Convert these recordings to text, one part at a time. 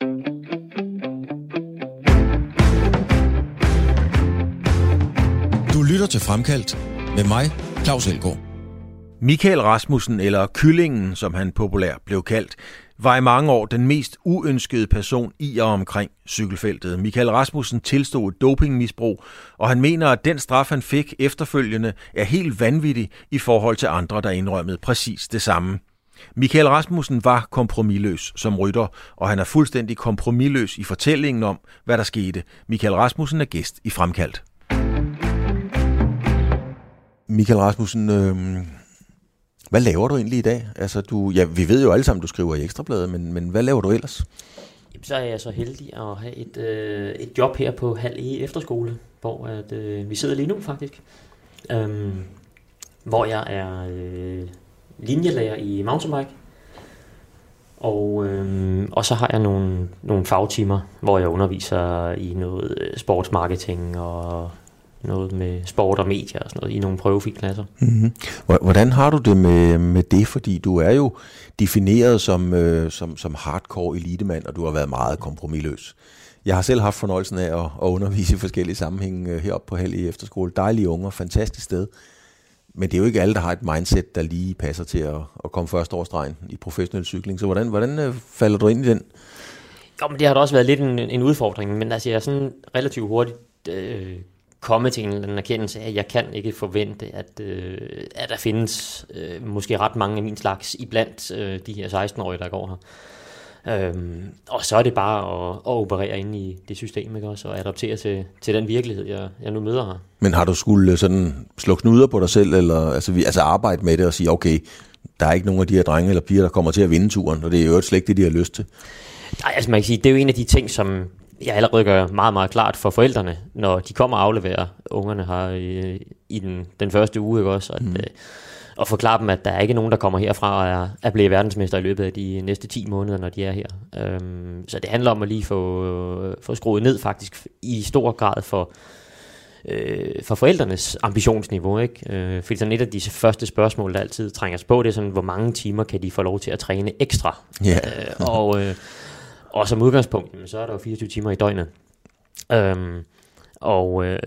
Du lytter til Fremkaldt med mig, Claus Elgaard. Michael Rasmussen, eller Kyllingen, som han populært blev kaldt, var i mange år den mest uønskede person i og omkring cykelfeltet. Michael Rasmussen tilstod et dopingmisbrug, og han mener, at den straf, han fik efterfølgende, er helt vanvittig i forhold til andre, der indrømmede præcis det samme. Michael Rasmussen var kompromilløs som rytter, og han er fuldstændig kompromilløs i fortællingen om, hvad der skete. Michael Rasmussen er gæst i Fremkaldt. Michael Rasmussen, øh, hvad laver du egentlig i dag? Altså, du, ja, vi ved jo alle sammen, du skriver i Ekstrabladet, men, men hvad laver du ellers? Jamen, så er jeg så heldig at have et, øh, et job her på Hal E Efterskole, hvor at, øh, vi sidder lige nu faktisk. Øhm, hvor jeg er øh, linjelærer i mountainbike. Og, øh, og så har jeg nogle, nogle fagtimer, hvor jeg underviser i noget øh, sportsmarketing og noget med sport og medier og sådan noget i nogle prøvefilklasser. Mm-hmm. Hvordan har du det med, med det? Fordi du er jo defineret som, øh, som, som hardcore elitemand, og du har været meget kompromilløs. Jeg har selv haft fornøjelsen af at, at undervise i forskellige sammenhænge øh, heroppe på Hellig Efterskole. Dejlige unger, fantastisk sted. Men det er jo ikke alle, der har et mindset, der lige passer til at, at komme først over stregen i professionel cykling. Så hvordan, hvordan øh, falder du ind i den? Jo, men det har da også været lidt en, en udfordring, men altså, jeg er sådan relativt hurtigt øh, kommet til en eller anden erkendelse af, at jeg kan ikke forvente, at, øh, at der findes øh, måske ret mange af min slags iblandt øh, de her 16-årige, der går her. Øhm, og så er det bare at, at operere ind i det system, ikke også, og adaptere til, til den virkelighed, jeg, jeg nu møder her. Men har du skulle sådan slå knuder på dig selv, eller altså, vi, altså arbejde med det og sige, okay, der er ikke nogen af de her drenge eller piger, der kommer til at vinde turen, og det er jo slet ikke det, de har lyst til? Nej, altså man kan sige, det er jo en af de ting, som jeg allerede gør meget, meget klart for forældrene, når de kommer og afleverer ungerne her i, i den, den første uge, ikke også? At, mm. øh, og forklare dem, at der er ikke nogen, der kommer herfra og er, er blevet verdensmester i løbet af de næste 10 måneder, når de er her. Øhm, så det handler om at lige få, få skruet ned faktisk i stor grad for, øh, for forældrenes ambitionsniveau. Ikke? Øh, fordi sådan et af de første spørgsmål, der altid trænger sig på, det er sådan, hvor mange timer kan de få lov til at træne ekstra? Yeah. øh, og, øh, og som udgangspunkt, så er der jo 24 timer i døgnet. Øhm, og, øh,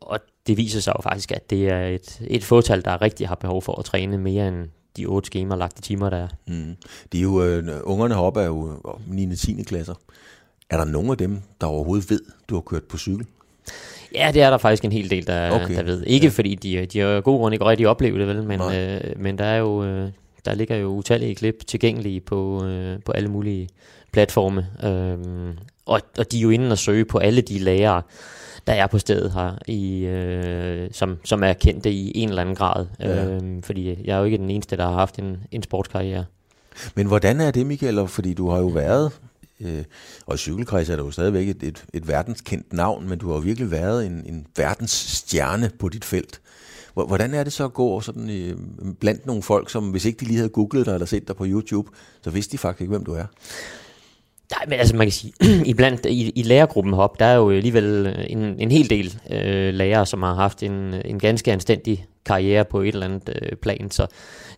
og det viser sig jo faktisk, at det er et, et fåtal, der rigtig har behov for at træne mere end de otte skema lagte timer, der er. Mm. De er jo, øh, ungerne heroppe er jo 9. og 10. klasser. Er der nogen af dem, der overhovedet ved, du har kørt på cykel? Ja, det er der faktisk en hel del, der, okay. der ved. Ikke ja. fordi de, de har god grund ikke rigtig oplevet det, vel? Men, øh, men der er jo... Øh, der ligger jo utallige klip tilgængelige på, øh, på alle mulige platforme. Øhm, og, og de er jo inde og søge på alle de lærere, der er på stedet her, i, øh, som, som er kendte i en eller anden grad. Ja. Øhm, fordi jeg er jo ikke den eneste, der har haft en, en sportskarriere. Men hvordan er det, Michael? Fordi du har jo været, øh, og i cykelkreds er der jo stadigvæk et, et, et verdenskendt navn, men du har jo virkelig været en, en verdensstjerne på dit felt. Hvordan er det så at gå sådan, øh, blandt nogle folk, som hvis ikke de lige havde googlet dig eller set dig på YouTube, så vidste de faktisk ikke, hvem du er? Nej, men altså man kan sige, iblandt i, i lærergruppen hop, der er jo alligevel en, en hel del øh, lærere, som har haft en, en ganske anstændig karriere på et eller andet øh, plan, så,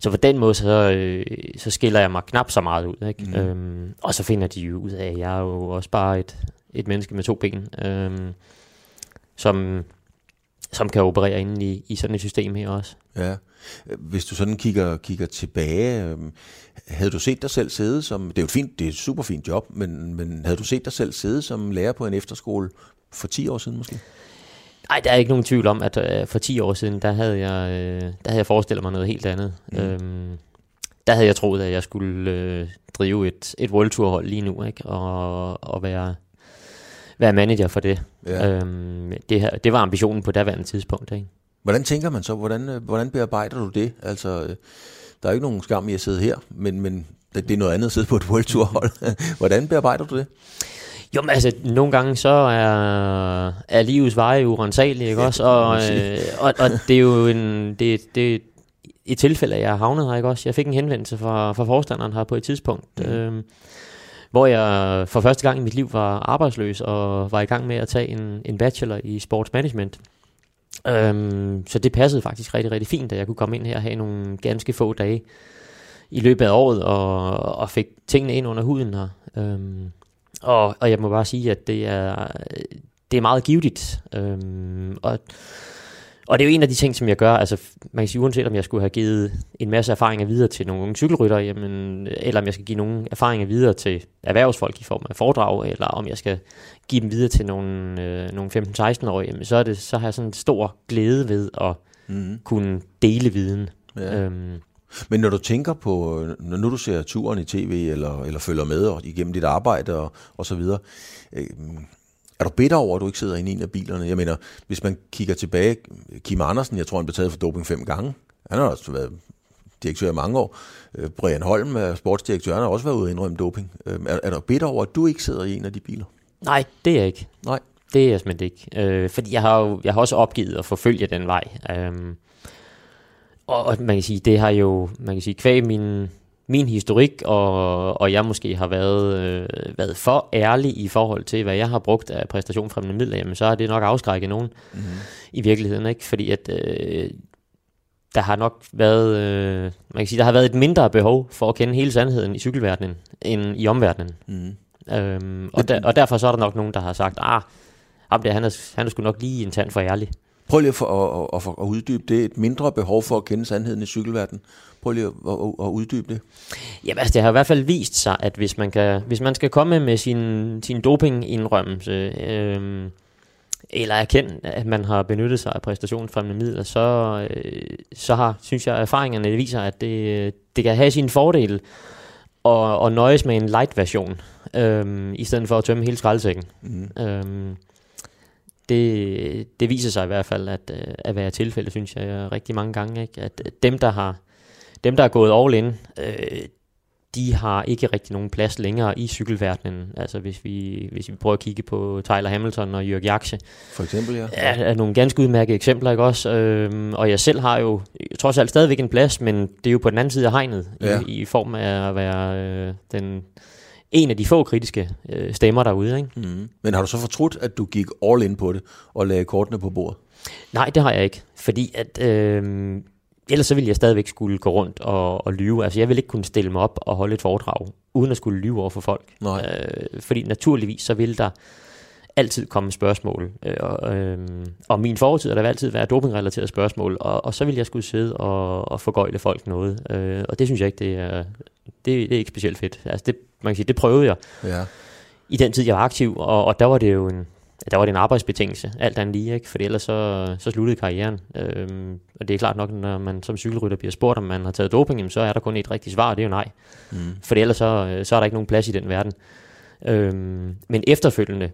så på den måde, så, øh, så skiller jeg mig knap så meget ud, ikke? Mm. Øhm, og så finder de jo ud af, at jeg er jo også bare et, et menneske med to ben, øhm, som, som kan operere inde i, i sådan et system her også. Ja. Hvis du sådan kigger, kigger tilbage, øh, havde du set dig selv sidde som, det er jo et, fint, det er et super fint job, men, men havde du set dig selv sidde som lærer på en efterskole for 10 år siden måske? Nej, der er ikke nogen tvivl om, at øh, for 10 år siden, der havde jeg, øh, der havde jeg forestillet mig noget helt andet. Mm. Øhm, der havde jeg troet, at jeg skulle øh, drive et, et World Tour hold lige nu, ikke? Og, og være, være manager for det. Ja. Øhm, det, her, det var ambitionen på daværende tidspunkt, ikke? Hvordan tænker man så? Hvordan, øh, hvordan bearbejder du det? Altså, øh, der er ikke nogen skam i at sidde her, men, men det, er noget andet at sidde på et World Tour hold. hvordan bearbejder du det? Jo, men altså, nogle gange så er, er livets veje urensagelige, ikke ja, også? Og, øh, og, og det er jo en, det, det, et tilfælde, jeg havnet her, ikke også? Jeg fik en henvendelse fra, fra forstanderen her på et tidspunkt, mm. øh, hvor jeg for første gang i mit liv var arbejdsløs og var i gang med at tage en, en bachelor i sportsmanagement. Øhm, så det passede faktisk rigtig, rigtig fint, at jeg kunne komme ind her og have nogle ganske få dage i løbet af året, og, og fik tingene ind under huden her. Øhm, og, og jeg må bare sige, at det er, det er meget givetigt. Øhm, og, og det er jo en af de ting, som jeg gør, altså man kan sige, uanset om jeg skulle have givet en masse erfaringer videre til nogle unge cykelrytter, jamen, eller om jeg skal give nogle erfaringer videre til erhvervsfolk i form af foredrag, eller om jeg skal give dem videre til nogle, øh, nogle 15-16-årige, jamen, så, er det, så har jeg sådan en stor glæde ved at mm. kunne dele viden. Ja. Øhm, men når du tænker på, når nu du ser turen i tv, eller, eller følger med og, igennem dit arbejde og, og så videre, øh, er du bitter over, at du ikke sidder inde i en af bilerne? Jeg mener, hvis man kigger tilbage, Kim Andersen, jeg tror, han blev taget for doping fem gange. Han har også været direktør i mange år. Øh, Brian Holm sportsdirektør, han har også været ude og indrømme doping. Øh, er, er du bitter over, at du ikke sidder i en af de biler? Nej, det er jeg ikke. Nej. Det er jeg simpelthen ikke. Øh, fordi jeg har jo jeg har også opgivet at forfølge den vej. Øh, og, og man kan sige, det har jo, man kan sige, kvæg min, min historik, og, og jeg måske har været, øh, været for ærlig i forhold til, hvad jeg har brugt af præstationfremmende midler, jamen så har det nok afskrækket nogen mm-hmm. i virkeligheden, ikke? Fordi at øh, der har nok været, øh, man kan sige, der har været et mindre behov for at kende hele sandheden i cykelverdenen, end i omverdenen. Mm. Øhm, og, der, og derfor så er der nok nogen, der har sagt, ah, ham der, han er, han er sgu nok lige en tand for ærlig. Prøv lige for at, at, at, at uddybe det. Et mindre behov for at kende sandheden i cykelverdenen. Prøv lige at, at, at uddybe det. Jamen altså, det har i hvert fald vist sig, at hvis man, kan, hvis man skal komme med sin, sin dopingindrømmelse, øh, eller erkende, at man har benyttet sig af præstationsfremmende midler, så, øh, så har, synes jeg, erfaringerne viser, at det, det kan have sin fordel at, at nøjes med en light version, øh, i stedet for at tømme hele skraldesækken. Mm. Øh, det, det viser sig i hvert fald at, øh, at være tilfælde, synes jeg, rigtig mange gange. Ikke? At dem, der har dem, der er gået all in, øh, de har ikke rigtig nogen plads længere i cykelverdenen. Altså hvis vi, hvis vi prøver at kigge på Tyler Hamilton og Jørg Jakse. For eksempel, ja. Er, er nogle ganske udmærkede eksempler, ikke også? Øhm, og jeg selv har jo trods alt stadigvæk en plads, men det er jo på den anden side af hegnet, ja. i, i form af at være øh, den en af de få kritiske øh, stemmer derude. Ikke? Mm. Men har du så fortrudt, at du gik all in på det og lagde kortene på bordet? Nej, det har jeg ikke. Fordi at, øh, ellers så ville jeg stadigvæk skulle gå rundt og, og lyve. Altså jeg ville ikke kunne stille mig op og holde et foredrag, uden at skulle lyve over for folk. Nej. Øh, fordi naturligvis så vil der altid komme spørgsmål. Øh, og, øh, og min fortid der vil altid være dopingrelaterede spørgsmål, og, og så vil jeg skulle sidde og, og forgøjle folk noget. Øh, og det synes jeg ikke, det er, det, det er ikke specielt fedt. Altså det, man kan sige, det prøvede jeg. Ja. I den tid, jeg var aktiv, og, og der var det jo en, der var det en arbejdsbetingelse, alt andet lige, ikke? for ellers så, så sluttede karrieren. Øhm, og det er klart nok, når man som cykelrytter bliver spurgt, om man har taget doping, jamen, så er der kun et rigtigt svar, og det er jo nej. Mm. For ellers så, så er der ikke nogen plads i den verden. Øhm, men efterfølgende,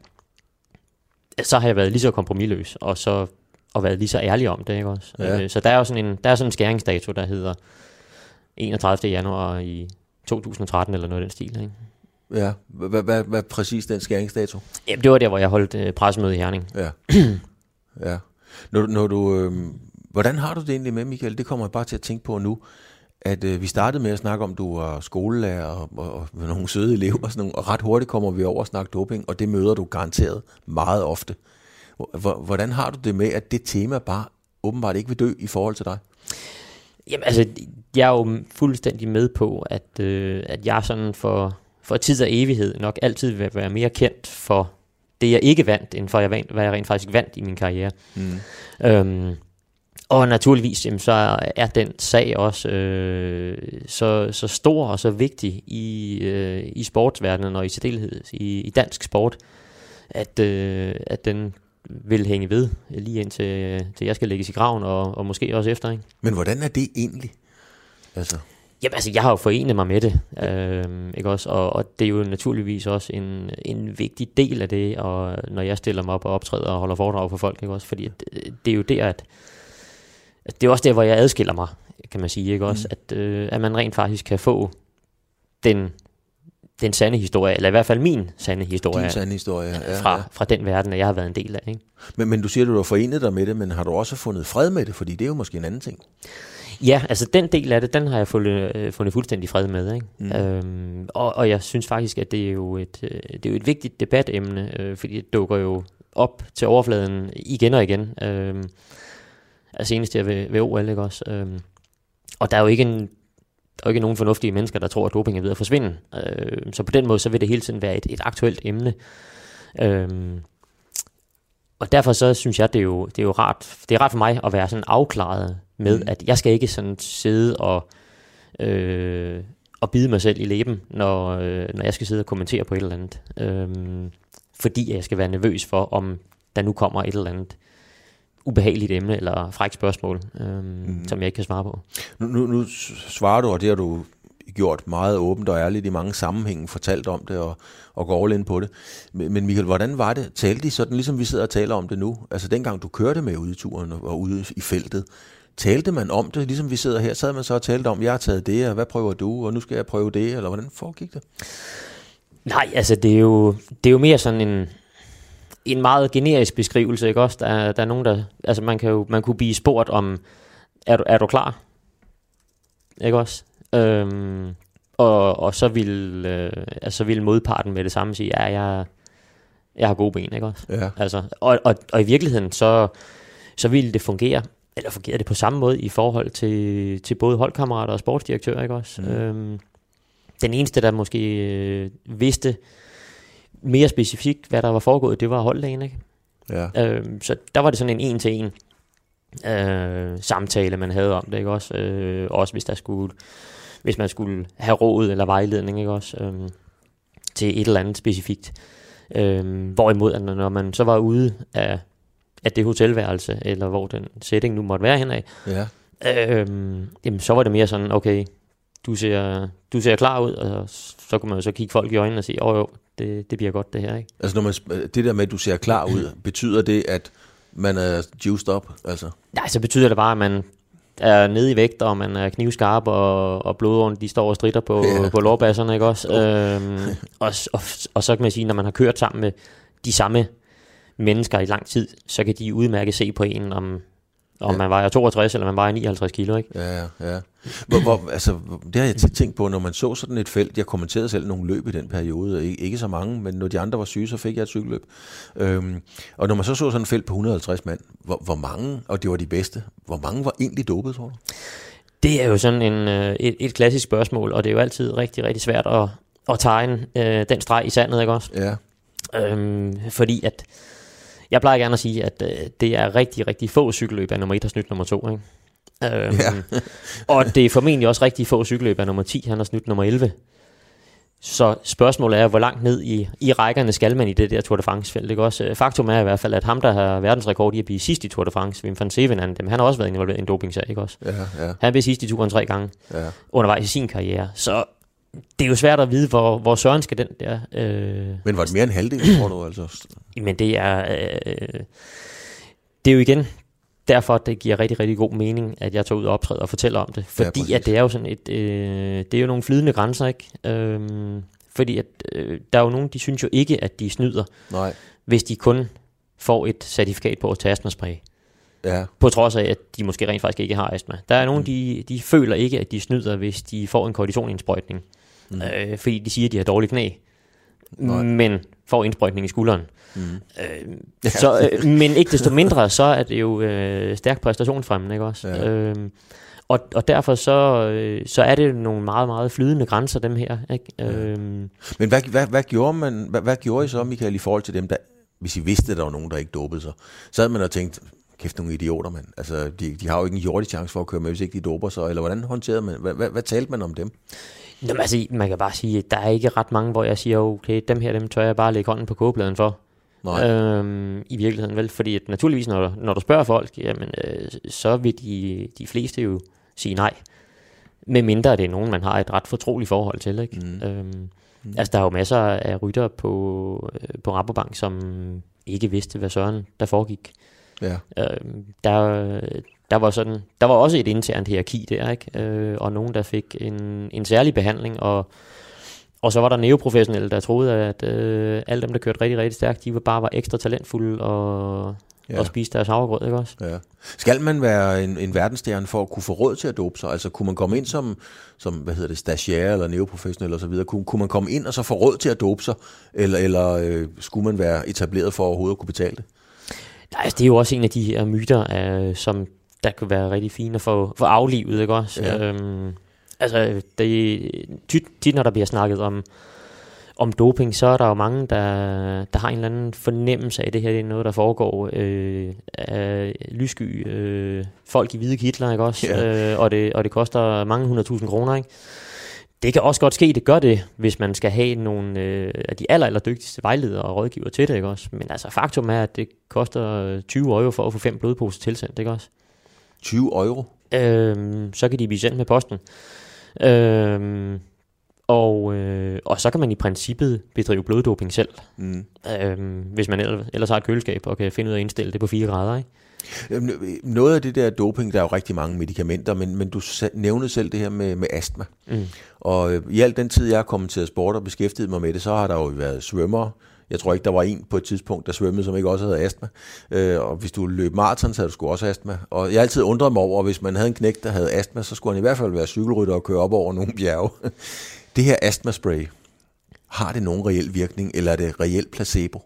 så har jeg været lige så kompromilløs, og så og været lige så ærlig om det, ikke også? Ja. Øh, så der er jo sådan en, der er sådan en skæringsdato, der hedder 31. januar i 2013, eller noget af den stil, ikke? Ja, hvad, hvad, hvad præcis den skæringsdato? Jamen, det var der, hvor jeg holdt øh, pressemøde i Herning. Ja. ja. Når, når du, øh, hvordan har du det egentlig med, Michael? Det kommer jeg bare til at tænke på nu. At øh, vi startede med at snakke om, du var skolelærer og, og, og nogle søde elever, og, sådan nogle, og ret hurtigt kommer vi over at snakke doping, og det møder du garanteret meget ofte. Hvordan har du det med, at det tema bare åbenbart ikke vil dø i forhold til dig? Jamen altså, jeg er jo fuldstændig med på, at, øh, at jeg sådan for, for tid og evighed nok altid vil være mere kendt for det, jeg ikke vandt, end for jeg, hvad jeg rent faktisk vandt i min karriere. Mm. Øhm, og naturligvis, jamen, så er den sag også øh, så, så stor og så vigtig i, øh, i sportsverdenen og i særdeleshed i, i dansk sport, at, øh, at den vil hænge ved lige indtil til jeg skal lægges i graven, og, og måske også efter. Ikke? Men hvordan er det egentlig? Altså. Jamen altså, jeg har jo forenet mig med det, øh, ikke også? Og, og det er jo naturligvis også en, en vigtig del af det, og når jeg stiller mig op og optræder og holder foredrag for folk, ikke også? Fordi at, det er jo der, at, at det er også der, hvor jeg adskiller mig, kan man sige, ikke også? Mm. At, øh, at man rent faktisk kan få den den sande historie, eller i hvert fald min sande historie. Din sande historie, ja. Fra, ja. fra den verden, jeg har været en del af. Ikke? Men, men du siger, at du har forenet dig med det, men har du også fundet fred med det? Fordi det er jo måske en anden ting. Ja, altså den del af det, den har jeg fundet, øh, fundet fuldstændig fred med. Ikke? Mm. Øhm, og, og jeg synes faktisk, at det er jo et, øh, det er jo et vigtigt debatemne, øh, fordi det dukker jo op til overfladen igen og igen. Øh, altså senest jeg ved, ved OL, ikke også? Øh, og der er jo ikke en der er jo ikke nogen fornuftige mennesker, der tror, at doping er ved at forsvinde. Øh, så på den måde, så vil det hele tiden være et, et aktuelt emne. Øh, og derfor så synes jeg, det er jo, det er jo rart, det er rart for mig at være sådan afklaret med, mm. at jeg skal ikke sådan sidde og, øh, og bide mig selv i læben, når, øh, når jeg skal sidde og kommentere på et eller andet. Øh, fordi jeg skal være nervøs for, om der nu kommer et eller andet ubehageligt emne eller frækt spørgsmål, øhm, mm. som jeg ikke kan svare på. Nu, nu, nu svarer du, og det har du gjort meget åbent og ærligt i mange sammenhænge, fortalt om det og, og går all ind på det. Men, Michael, hvordan var det? Talte de sådan, ligesom vi sidder og taler om det nu? Altså dengang du kørte med ude i turen og ude i feltet, talte man om det, ligesom vi sidder her? Sad man så og talte om, jeg har taget det, og hvad prøver du, og nu skal jeg prøve det, eller hvordan foregik det? Nej, altså det er jo, det er jo mere sådan en, en meget generisk beskrivelse, ikke også? Der, der er nogen, der... Altså man, kan jo, man kunne blive spurgt om, er du, er du klar? Ikke også? Øhm, og, og så vil, øh, altså vil modparten med det samme sige, ja, jeg, jeg har gode ben, ikke også? Ja. Altså, og, og, og i virkeligheden, så, så ville det fungere, eller fungerer det på samme måde i forhold til, til både holdkammerater og sportsdirektører, ikke også? Mm. Øhm, den eneste, der måske øh, vidste mere specifikt, hvad der var foregået, det var holddagen, ikke? Ja. Øhm, så der var det sådan en en-til-en øh, samtale, man havde om det, ikke også? Øh, også hvis der skulle, hvis man skulle have råd eller vejledning, ikke også? Øh, til et eller andet specifikt. Øh, hvorimod, at når man så var ude af, af det hotelværelse, eller hvor den setting nu måtte være henad, ja. øh, jamen, så var det mere sådan, okay, du ser, du ser klar ud, og så kunne man jo så kigge folk i øjnene og sige, åh oh, jo, det, det bliver godt det her, ikke? Altså når man, det der med, at du ser klar ud, betyder det, at man er juiced up? Altså? Nej, så betyder det bare, at man er nede i vægt, og man er knivskarp, og, og blodåren, de står og strider på, ja. på lårbasserne, ikke også? Øhm, og, og, og så kan man sige, når man har kørt sammen med de samme mennesker i lang tid, så kan de udmærket se på en, om, om ja. man vejer 62 eller man vejer 59 kilo, ikke? Ja, ja. Hvor, hvor, altså, det har jeg tit tænkt på, når man så sådan et felt, jeg kommenterede selv nogle løb i den periode, ikke, ikke så mange, men når de andre var syge, så fik jeg et cykelløb. Øhm, og når man så så sådan et felt på 150 mand, hvor, hvor mange, og det var de bedste, hvor mange var egentlig dopet, tror du? Det er jo sådan en, øh, et, et klassisk spørgsmål, og det er jo altid rigtig, rigtig svært at, at tegne øh, den streg i sandet, ikke også? Ja. Øhm, fordi at jeg plejer gerne at sige, at øh, det er rigtig, rigtig få cykelløb af nummer 1 har snydt nummer 2. Ikke? Øhm, ja. og det er formentlig også rigtig få cykelløb af nummer 10, han har snydt nummer 11. Så spørgsmålet er, hvor langt ned i, i rækkerne skal man i det der Tour de France-felt. Ikke? Også, øh, faktum er i hvert fald, at ham, der har verdensrekord i at blive sidst i Tour de France, Wim van Sevenand, han har også været involveret i en dopingsag, ikke også? Ja, ja. Han blev sidst i turen tre gange ja. undervejs i sin karriere. Så det er jo svært at vide, hvor, hvor Søren skal den der... Øh... Men var det mere end halvdelen, tror du? Altså? Men det er... Øh... Det er jo igen derfor, at det giver rigtig, rigtig god mening, at jeg tager ud og optræder og fortæller om det. Fordi ja, at det er jo sådan et... Øh... Det er jo nogle flydende grænser, ikke? Øh... Fordi at, øh, der er jo nogen, de synes jo ikke, at de snyder, Nej. hvis de kun får et certifikat på at tage astmaspray. Ja. På trods af, at de måske rent faktisk ikke har astma. Der er nogen, mm. de, de føler ikke, at de snyder, hvis de får en kortisonindsprøjtning. Mm. Øh, fordi de siger, at de har dårlige knæ. Nej. Men får indsprøjtning i skulderen. Mm. Øh, så, øh, men ikke desto mindre, så er det jo øh, stærk præstationsfremmende, ikke også? Ja. Øh, og, og derfor så, øh, så er det nogle meget, meget flydende grænser, dem her. Ikke? Ja. Øhm. Men hvad, hvad, hvad, gjorde man, hvad, hvad gjorde I så, Michael, i forhold til dem, der, hvis I vidste, at der var nogen, der ikke dopede sig? Så havde man og tænkt, kæft nogle idioter, mand. Altså, de, de har jo ikke en jordig chance for at køre med, hvis ikke de doper sig. Eller hvordan håndterede man, hvad, hvad, hvad talte man om dem? Jamen, altså, man kan bare sige, at der er ikke ret mange, hvor jeg siger, okay, dem her, dem tør jeg bare lægge hånden på kogepladen for. Nej. Øhm, I virkeligheden vel, fordi at naturligvis, når, når du spørger folk, jamen, øh, så vil de, de fleste jo sige nej. Med mindre det er nogen, man har et ret fortroligt forhold til. Ikke? Mm. Øhm, mm. Altså, der er jo masser af rytter på, øh, på Rabobank, som ikke vidste, hvad søren der foregik. Ja. Øhm, der, der var sådan, der var også et internt hierarki der, ikke? Øh, og nogen, der fik en, en særlig behandling, og, og så var der neoprofessionelle, der troede, at øh, alle dem, der kørte rigtig, rigtig stærkt, de var bare var ekstra talentfulde og, ja. og spiste deres havregrød, ikke også? Ja. Skal man være en, en verdensstjerne for at kunne få råd til at dope sig? Altså kunne man komme ind som, som hvad hedder det, stagiaire eller neoprofessionel og så videre? Kunne, kunne man komme ind og så få råd til at dope sig? Eller, eller øh, skulle man være etableret for overhovedet at kunne betale det? Nej, altså, det er jo også en af de her myter, øh, som der kunne være rigtig fine at få, få aflivet, ikke også? Ja. Øhm, Altså, det, tit, tit når der bliver snakket om, om doping, så er der jo mange, der, der har en eller anden fornemmelse af, at det her det er noget, der foregår øh, af lysky øh, folk i hvide kitler, ikke også? Ja. Øh, og, det, og det koster mange hundredtusind kroner, ikke? Det kan også godt ske, det gør det, hvis man skal have nogle øh, af de aller, aller dygtigste vejledere og rådgiver til det, ikke også? Men altså, faktum er, at det koster 20 euro for at få fem blodposer tilsendt, ikke også? 20 euro? Øhm, så kan de blive sendt med posten. Øhm, og, øh, og så kan man i princippet bedrive bloddoping selv, Mm. øhm, hvis man ellers, har et køleskab og kan finde ud af at indstille det på 4 grader. Ikke? Øh, Noget af det der doping, der er jo rigtig mange medicamenter, men, men du nævnede selv det her med, med astma. Mm. Og øh, i al den tid, jeg har kommenteret sport og beskæftiget mig med det, så har der jo været svømmere. Jeg tror ikke, der var en på et tidspunkt, der svømmede, som ikke også havde astma. Øh, og hvis du løb maraton, så havde du sgu også astma. Og jeg altid undret mig over, at hvis man havde en knæk, der havde astma, så skulle han i hvert fald være cykelrytter og køre op over nogle bjerge. det her astmaspray, har det nogen reel virkning, eller er det reelt placebo?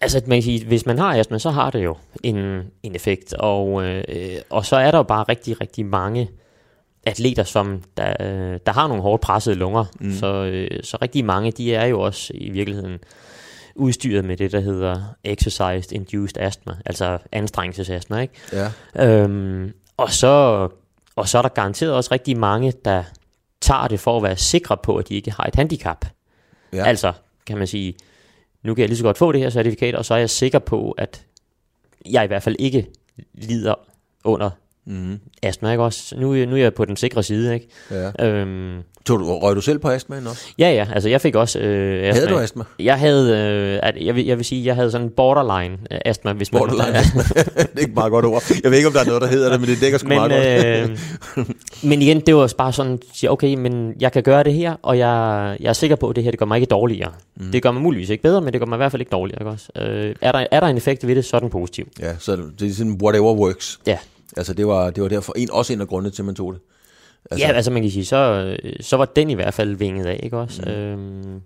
Altså, man kan sige, hvis man har astma, så har det jo en, en effekt. Og, øh, og så er der jo bare rigtig, rigtig mange atleter, som der, øh, der har nogle hårdt pressede lunger. Mm. Så, øh, så rigtig mange, de er jo også i virkeligheden udstyret med det, der hedder exercise induced asthma, altså anstrengelsesastma, ikke? Ja. Øhm, og, så, og så er der garanteret også rigtig mange, der tager det for at være sikre på, at de ikke har et handicap. Ja. Altså, kan man sige, nu kan jeg lige så godt få det her certifikat, og så er jeg sikker på, at jeg i hvert fald ikke lider under Mm. astma, ikke også? Nu, nu er jeg på den sikre side, ikke? ja. Øhm, Tog du, røg du selv på astmaen også? ja, ja, altså jeg fik også øh, astma. Havde du astma? Jeg havde, øh, at, jeg, vil, jeg vil sige, jeg havde sådan borderline øh, astma, hvis man... Borderline astma. det er ikke et meget godt ord. Jeg ved ikke, om der er noget, der hedder det, men det dækker sgu men, meget godt. øh, men igen, det var bare sådan, at sige, okay, men jeg kan gøre det her, og jeg, jeg er sikker på, at det her det gør mig ikke dårligere. Mm. Det gør mig muligvis ikke bedre, men det gør mig i hvert fald ikke dårligere. Ikke også? Øh, er, der, er der en effekt ved det, så er den positiv. Ja, så det er sådan whatever works. Ja. Altså det var, det var derfor en, også en af grundene til, at man tog det. Altså, ja, altså man kan sige, så, så var den i hvert fald vinget af, ikke også? Mm. Øhm,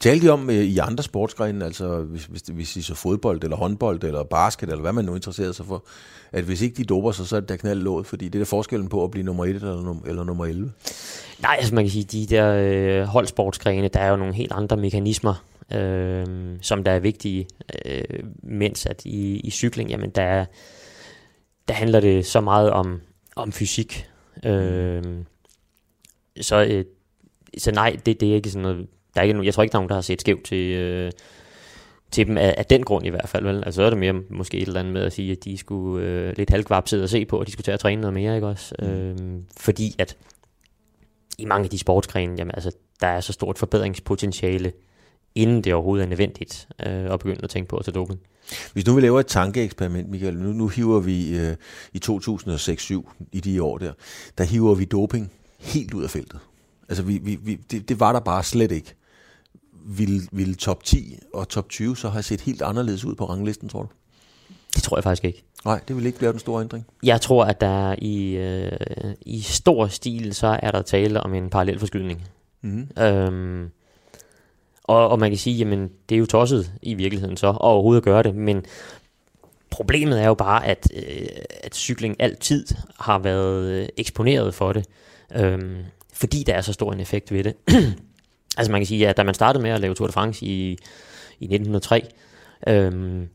Talte de om øh, i andre sportsgrene, altså hvis, hvis, hvis I så fodbold, eller håndbold, eller basket, eller hvad man nu interesserer sig for, at hvis ikke de doper sig, så er det der knaldlåd, fordi det er der forskellen på at blive nummer 1 eller, num- eller nummer 11. nej, altså man kan sige, de der øh, holdsportsgrene, der er jo nogle helt andre mekanismer, øh, som der er vigtige, øh, mens at i, i cykling, jamen der, er- der handler det så meget om, om fysik. Øh, så, øh, så nej, det, det er ikke sådan noget, der er ikke, nogen- jeg tror ikke, der er nogen, der har set skævt til, øh, til dem af, af den grund i hvert fald. Vel? Altså så er det mere måske et eller andet med at sige, at de skulle øh, lidt halvkvapset og se på, at de skulle til at træne noget mere, ikke også? Mm. Øh, fordi at i mange af de sportsgrene, jamen altså, der er så stort forbedringspotentiale, inden det overhovedet er nødvendigt øh, at begynde at tænke på at tage doping. Hvis nu vi laver et tankeeksperiment, Michael, nu, nu hiver vi øh, i 2006-7, i de år der, der hiver vi doping helt ud af feltet. Altså vi, vi, vi, det, det var der bare slet ikke. Vil, vil top 10 og top 20 så have set helt anderledes ud på ranglisten, tror du? Det tror jeg faktisk ikke. Nej, det vil ikke blive den store ændring. Jeg tror, at der i, øh, i stor stil, så er der tale om en parallel forskydning. Mm. Øhm, og, og man kan sige, jamen det er jo tosset i virkeligheden så, overhovedet at gøre det, men problemet er jo bare, at, øh, at cykling altid har været øh, eksponeret for det, øhm, fordi der er så stor en effekt ved det. altså man kan sige, at da man startede med at lave Tour de France i, i 1903, øhm,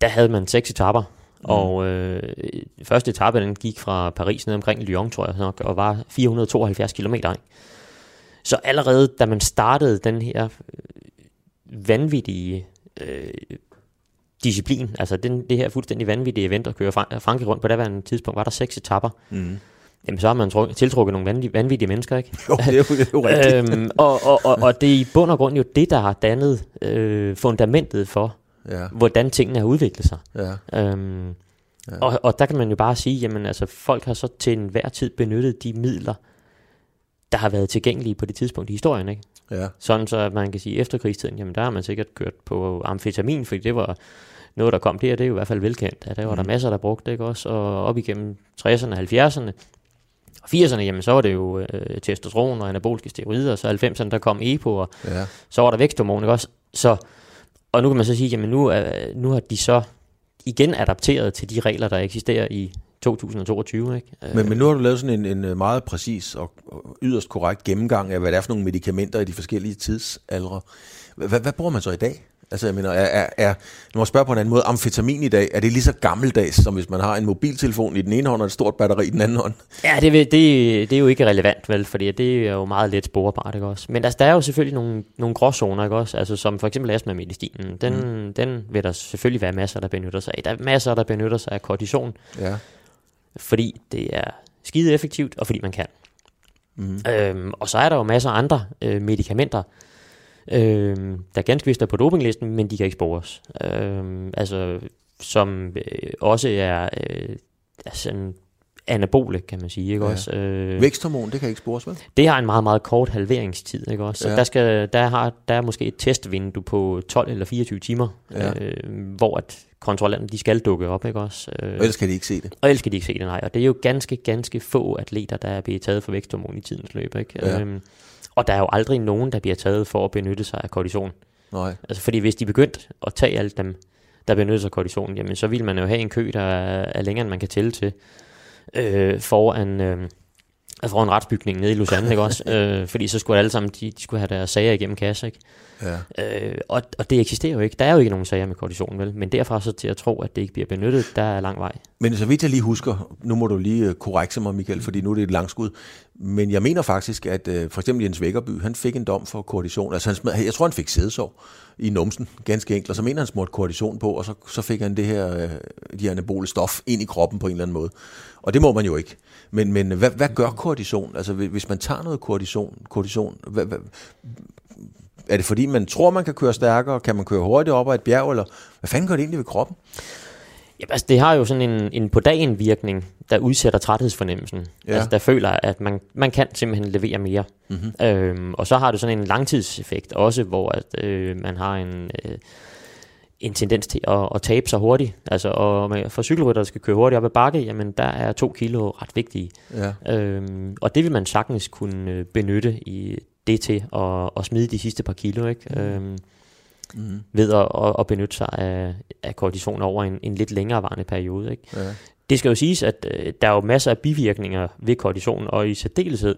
der havde man seks etapper, mm. og øh, første etape den gik fra Paris ned omkring Lyon, tror jeg nok, og var 472 km. Så allerede da man startede den her øh, vanvittige øh, disciplin, altså den, det her fuldstændig vanvittige event at køre Fran- Frankrig rundt på daværende tidspunkt, var der seks etapper. Mm. Jamen så har man tru- tiltrukket nogle vanvittige, vanvittige mennesker, ikke? Jo, det er jo, det er jo rigtigt. øhm, og, og, og, og det er i bund og grund jo det, der har dannet øh, fundamentet for, Ja, hvordan tingene har udviklet sig. ja. Øhm, ja. og, og der kan man jo bare sige, jamen altså folk har så til enhver tid benyttet de midler, der har været tilgængelige på det tidspunkt i historien, ikke? Ja, Sådan så at man kan sige, efter krigstiden, jamen der har man sikkert kørt på amfetamin, fordi det var noget, der kom der, det er jo i hvert fald velkendt. Ja, der var mm. der masser, der brugte det, ikke også? Og op igennem 60'erne, 70'erne, og 80'erne, jamen så var det jo øh, testosteron og anaboliske steroider, og så 90'erne, der kom EPO, og ja. så var der væksthormon, ikke også? Så, og nu kan man så sige, jamen nu, er, nu har de så igen adapteret til de regler, der eksisterer i 2022. Ikke? Men, men nu har du lavet sådan en, en meget præcis og yderst korrekt gennemgang af, hvad det er for nogle medicamenter i de forskellige tidsaldre. Hvad, hvad bruger man så i dag? Altså, jeg mener, er, er, er, nu må jeg spørge på en anden måde, amfetamin i dag, er det lige så gammeldags, som hvis man har en mobiltelefon i den ene hånd og et stort batteri i den anden hånd? Ja, det, det, det er jo ikke relevant, vel, fordi det er jo meget let sporbart, ikke også? Men altså, der er jo selvfølgelig nogle, nogle gråzoner, ikke også? Altså, som for eksempel astma-medicinen, den, mm. den vil der selvfølgelig være masser, der benytter sig af. Der er masser, der benytter sig af kortison, Ja. Fordi det er skide effektivt, og fordi man kan. Mm. Øhm, og så er der jo masser af andre øh, medicamenter, øhm, der ganske vist er på dopinglisten, men de kan ikke spores. Øhm, altså, som øh, også er øh, altså en anabole, kan man sige, ikke Ja. også? Øh, Væksthormon, det kan ikke spores, vel? det har en meget, meget kort halveringstid, ikke også? Så Ja. der, skal, der, har, der er måske et testvindue på 12 eller 24 timer, Ja. øh, hvor at kontrollanterne, de skal dukke op, ikke også? Øh, Og ellers kan de ikke se det. og ellers kan de ikke se det, nej. Og det er jo ganske, ganske få atleter, der er blevet taget for væksthormon i tidens løb, ikke? Ja. Øhm, og der er jo aldrig nogen, der bliver taget for at benytte sig af kortison. Nej. Altså fordi hvis de begyndte at tage alle dem, der benytter sig af kortison, jamen så vil man jo have en kø, der er, er længere, end man kan tælle til, øh, foran, øh, foran retsbygningen nede i Lausanne, ikke også? Øh, fordi så skulle alle sammen, de, de skulle have deres sager igennem kasse, ikke? Ja. Øh, og, og det eksisterer jo ikke. Der er jo ikke nogen sager med kortison, vel? Men derfra så til at tro, at det ikke bliver benyttet, der er lang vej. Men så vidt jeg lige husker, nu må du lige øh, korrekse mig, Michael, fordi nu er det et langskud, men jeg mener faktisk, at øh, for eksempel Jens Vækkerby, han fik en dom for kortison. Altså, han smed, jeg tror, han fik sædesår i numsen, ganske enkelt, og så mener han smurt kortison på, og så, så fik han det her, øh, de her anabole stof ind i kroppen på en eller anden måde. Og det må man jo ikke. Men, men hvad, hvad gør kortison? Altså, hvis- man tager noget kortison, kortison hvad, hvad, er det fordi, man tror, man kan køre stærkere? Kan man køre hurtigt op ad et bjerg? Eller hvad fanden gør det egentlig ved kroppen? Ja, altså det har jo sådan en, en på dagen virkning, der udsætter træthedsfornemmelsen. Ja. Altså der føler, at man, man kan simpelthen levere mere. Mm-hmm. Øhm, og så har det sådan en langtidseffekt også, hvor at, øh, man har en, øh, en tendens til at, at tabe sig hurtigt. Altså og med, for cykelrytter, der skal køre hurtigt op ad bakke, jamen der er to kilo ret vigtige. Ja. Øhm, og det vil man sagtens kunne øh, benytte i det til at, at smide de sidste par kilo, ikke? Mm. Øhm, Mm. ved at, at, at benytte sig af, af kortison over en, en lidt længerevarende periode. Ikke? Ja. Det skal jo siges, at øh, der er jo masser af bivirkninger ved kortison, og i særdeleshed,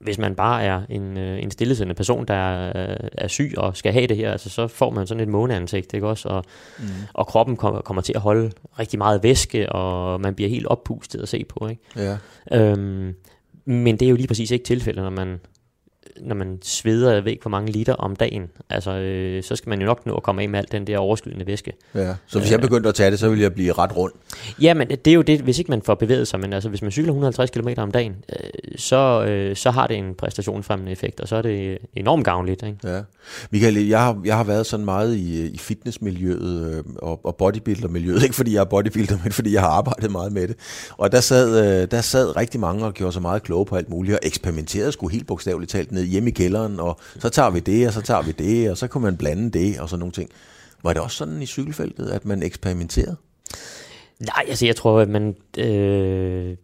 hvis man bare er en, øh, en stillesiddende person, der er, er syg og skal have det her, altså, så får man sådan et måneansigt, ikke også? Og, Mm. og kroppen kommer, kommer til at holde rigtig meget væske, og man bliver helt oppustet at se på. Ikke? Ja. Øhm, men det er jo lige præcis ikke tilfældet, når man, når man sveder, jeg ved ikke hvor mange liter om dagen. Altså, øh, så skal man jo nok nå at komme af med alt den der overskydende væske. Ja, så hvis jeg begyndte at tage det, så ville jeg blive ret rund. Ja, men det er jo det, hvis ikke man får bevæget sig, men altså hvis man cykler 150 km om dagen, øh, så, øh, så har det en præstationsfremmende effekt, og så er det enormt gavnligt. Ikke? Ja. Michael, jeg har, jeg har været sådan meget i, i fitnessmiljøet øh, og, og bodybuildermiljøet. Ikke fordi jeg er bodybuilder, men fordi jeg har arbejdet meget med det. Og der sad, øh, der sad rigtig mange og gjorde sig meget kloge på alt muligt, og eksperimenterede sgu helt bogstaveligt talt ned hjemme i kælderen, og så tager vi det, og så tager vi det, og så kunne man blande det, og sådan nogle ting. Var det også sådan i cykelfeltet, at man eksperimenterede? Nej, altså jeg tror, at man... Øh,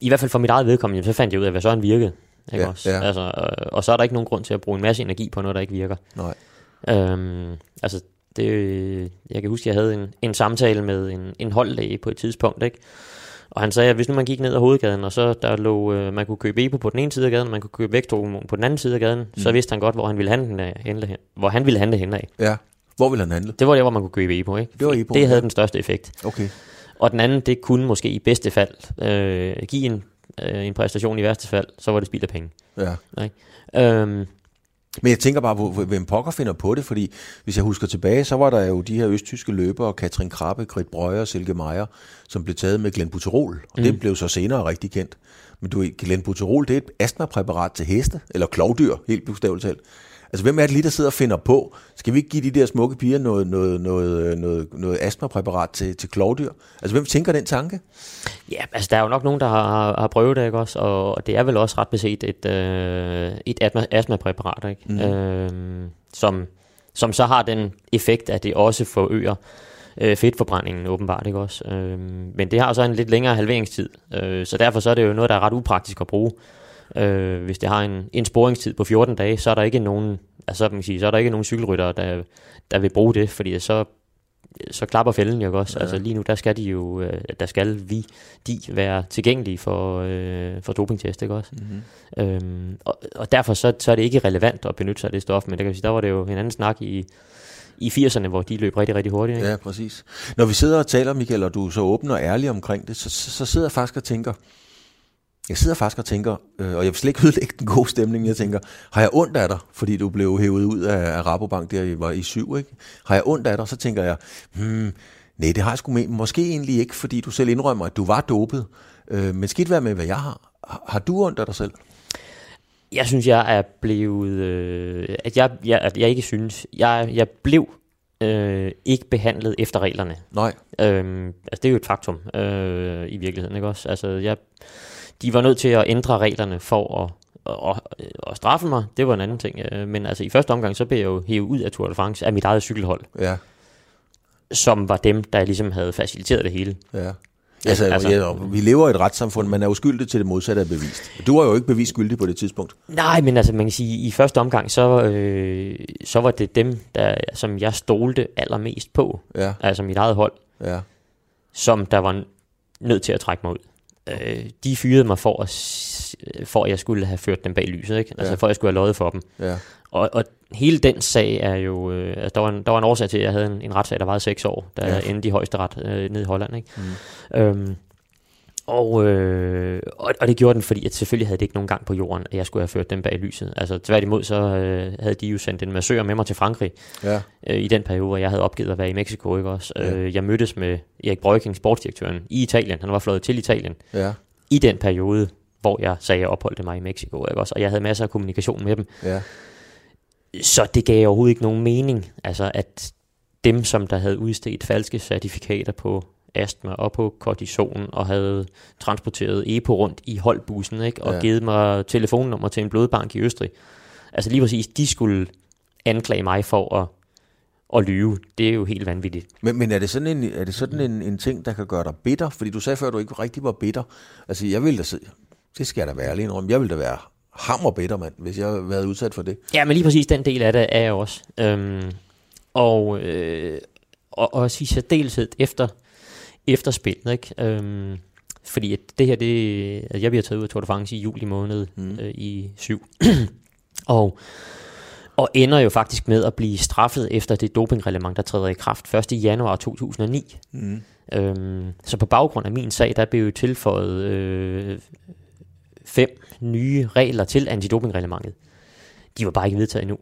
I hvert fald for mit eget vedkommende, så fandt jeg ud af, hvad sådan virkede. Ikke Ja, også? ja. Altså, og, og så er der ikke nogen grund til at bruge en masse energi på noget, der ikke virker. Nej. Øhm, altså, det, jeg kan huske, jeg havde en, en samtale med en, en holdlæge på et tidspunkt, ikke? Og han sagde, at hvis nu man gik ned ad hovedgaden, og så der lå, øh, man kunne købe EPO på den ene side af gaden, og man kunne købe vægthormon på den anden side af gaden, mm. så vidste han godt, hvor han ville handle, af- handle, hen- hvor han ville handle hen af. Ja. Hvor ville han handle? Det var der, hvor man kunne købe EPO, ikke? Det var EPO, Det havde ja. den største effekt. Okay. Og den anden, det kunne måske i bedste fald øh, give en, øh, en præstation, i værste fald, så var det spild af penge. Ja. Øhm, Men jeg tænker bare, hvem pokker finder på det, fordi hvis jeg husker tilbage, så var der jo de her østtyske løbere, Katrin Krabbe, Grit Brøger, Silke Meier, som blev taget med glenbuterol, og mm. det blev så senere rigtig kendt. Men du, glenbuterol, det er et astmapræparat til heste, eller klovdyr, helt bogstaveligt talt. Altså, hvem er det lige, der sidder og finder på? Skal vi ikke give de der smukke piger noget, noget, noget, noget, noget astmapræparat til, til klovdyr? Altså, hvem tænker den tanke? Ja, altså der er jo nok nogen, der har, har prøvet det, ikke også? Og det er vel også ret beset et, øh, et astma, astmapræparat, ikke? Mm. Øhm, som, som så har den effekt, at det også forøger øh, fedtforbrændingen åbenbart, ikke også? Øhm, men det har så en lidt længere halveringstid, øh, så derfor så er det jo noget, der er ret upraktisk at bruge. Øh, hvis det har en, en sporingstid på 14 dage, så er der ikke nogen, altså, man kan sige, så er der ikke nogen cykelryttere, der, der vil bruge det, fordi så så klapper fælden jo også. Ja. Altså lige nu, der skal de jo, øh, der skal vi, de være tilgængelige for, øh, for dopingtest, ikke også? Mm-hmm. Øhm, og, og derfor så, så er det ikke relevant at benytte sig af det stof, men der, kan vi sige, der var det jo en anden snak i, i 80'erne, hvor de løb rigtig, rigtig hurtigt. Ikke? Ja, præcis. Når vi sidder og taler, Michael, og du er så åben og ærlig omkring det, så, så, så sidder jeg faktisk og tænker, jeg sidder faktisk og tænker, øh, og jeg vil slet ikke ødelægge den gode stemning, jeg tænker, har jeg ondt af dig, fordi du blev hævet ud af, af Rabobank, der I var i syv, ikke? Har jeg ondt af dig, så tænker jeg, hmm, nej, det har jeg sgu med, måske egentlig ikke, fordi du selv indrømmer, at du var dopet, øh, men skidt være med, hvad jeg har. Har du ondt af dig selv? Jeg synes, jeg er blevet, øh, at jeg, jeg, at jeg ikke synes, jeg, jeg blev øh, ikke behandlet efter reglerne. Nej. Øhm, altså det er jo et faktum øh, i virkeligheden, ikke også? Altså jeg de var nødt til at ændre reglerne for at, at, at straffe mig. Det var en anden ting. Øh, men altså i første omgang, så blev jeg jo hævet ud af Tour de France af mit eget cykelhold. Ja. Som var dem, der ligesom havde faciliteret det hele. Ja. Altså, altså, ja, vi lever i et retssamfund, man er jo skyldig til det modsatte er bevist. Du var jo ikke bevist skyldig på det tidspunkt. Nej, men altså man kan sige, i første omgang, så, øh, så var det dem, der, som jeg stolte allermest på. Ja. Altså mit eget hold. Ja. Som der var nødt til at trække mig ud øh, de fyrede mig for at, for at jeg skulle have ført dem bag lyset, ikke? Altså ja. for at jeg skulle have løjet for dem. Ja. Og, og hele den sag er jo, øh, altså der var, en, der var en årsag til, at jeg havde en, en retssag, der varede seks år, der ja. endte i højeste ret øh, nede i Holland, ikke? Mm. Øhm, og, øh, og, og det gjorde den, fordi at selvfølgelig havde det ikke nogen gang på jorden, at jeg skulle have ført dem bag lyset. Altså tværtimod, så øh, havde de jo sendt en massør med mig til Frankrig ja. øh, i den periode, hvor jeg havde opgivet at være i Mexico. Ikke også? Ja. Øh, jeg mødtes med Erik Brøking, sportsdirektøren, i Italien. Han var flået til Italien. Ja. I den periode, hvor jeg sagde, at jeg opholdte mig i Mexico. Ikke også? Og jeg havde masser af kommunikation med dem. Ja. Så det gav overhovedet ikke nogen mening, altså at dem, som der havde udstedt falske certifikater på astma og på kortison og havde transporteret EPO rundt i holdbussen ikke? og ja. givet mig telefonnummer til en blodbank i Østrig. Altså lige præcis, de skulle anklage mig for at, at lyve. Det er jo helt vanvittigt. Men, men er det sådan, en, er det sådan en, en ting, der kan gøre dig bitter? Fordi du sagde før, at du ikke rigtig var bitter. Altså jeg ville da, det skal jeg da være ærlig indrømme, jeg ville da være hammer bitter, mand, hvis jeg havde været udsat for det. Ja, men lige præcis den del af det er jeg også. Øhm, og, øh, og, og i særdeleshed efter efterspillet, ikke? Øhm, fordi at det her, det, altså jeg bliver taget ud af Tour de France i juli måned mm. øh, i syv. og, og ender jo faktisk med at blive straffet efter det dopingreglement, der træder i kraft 1. januar 2009. Mm. Øhm, så på baggrund af min sag, der blev jo tilføjet øh, fem nye regler til antidopingreglementet. De var bare ikke vedtaget endnu.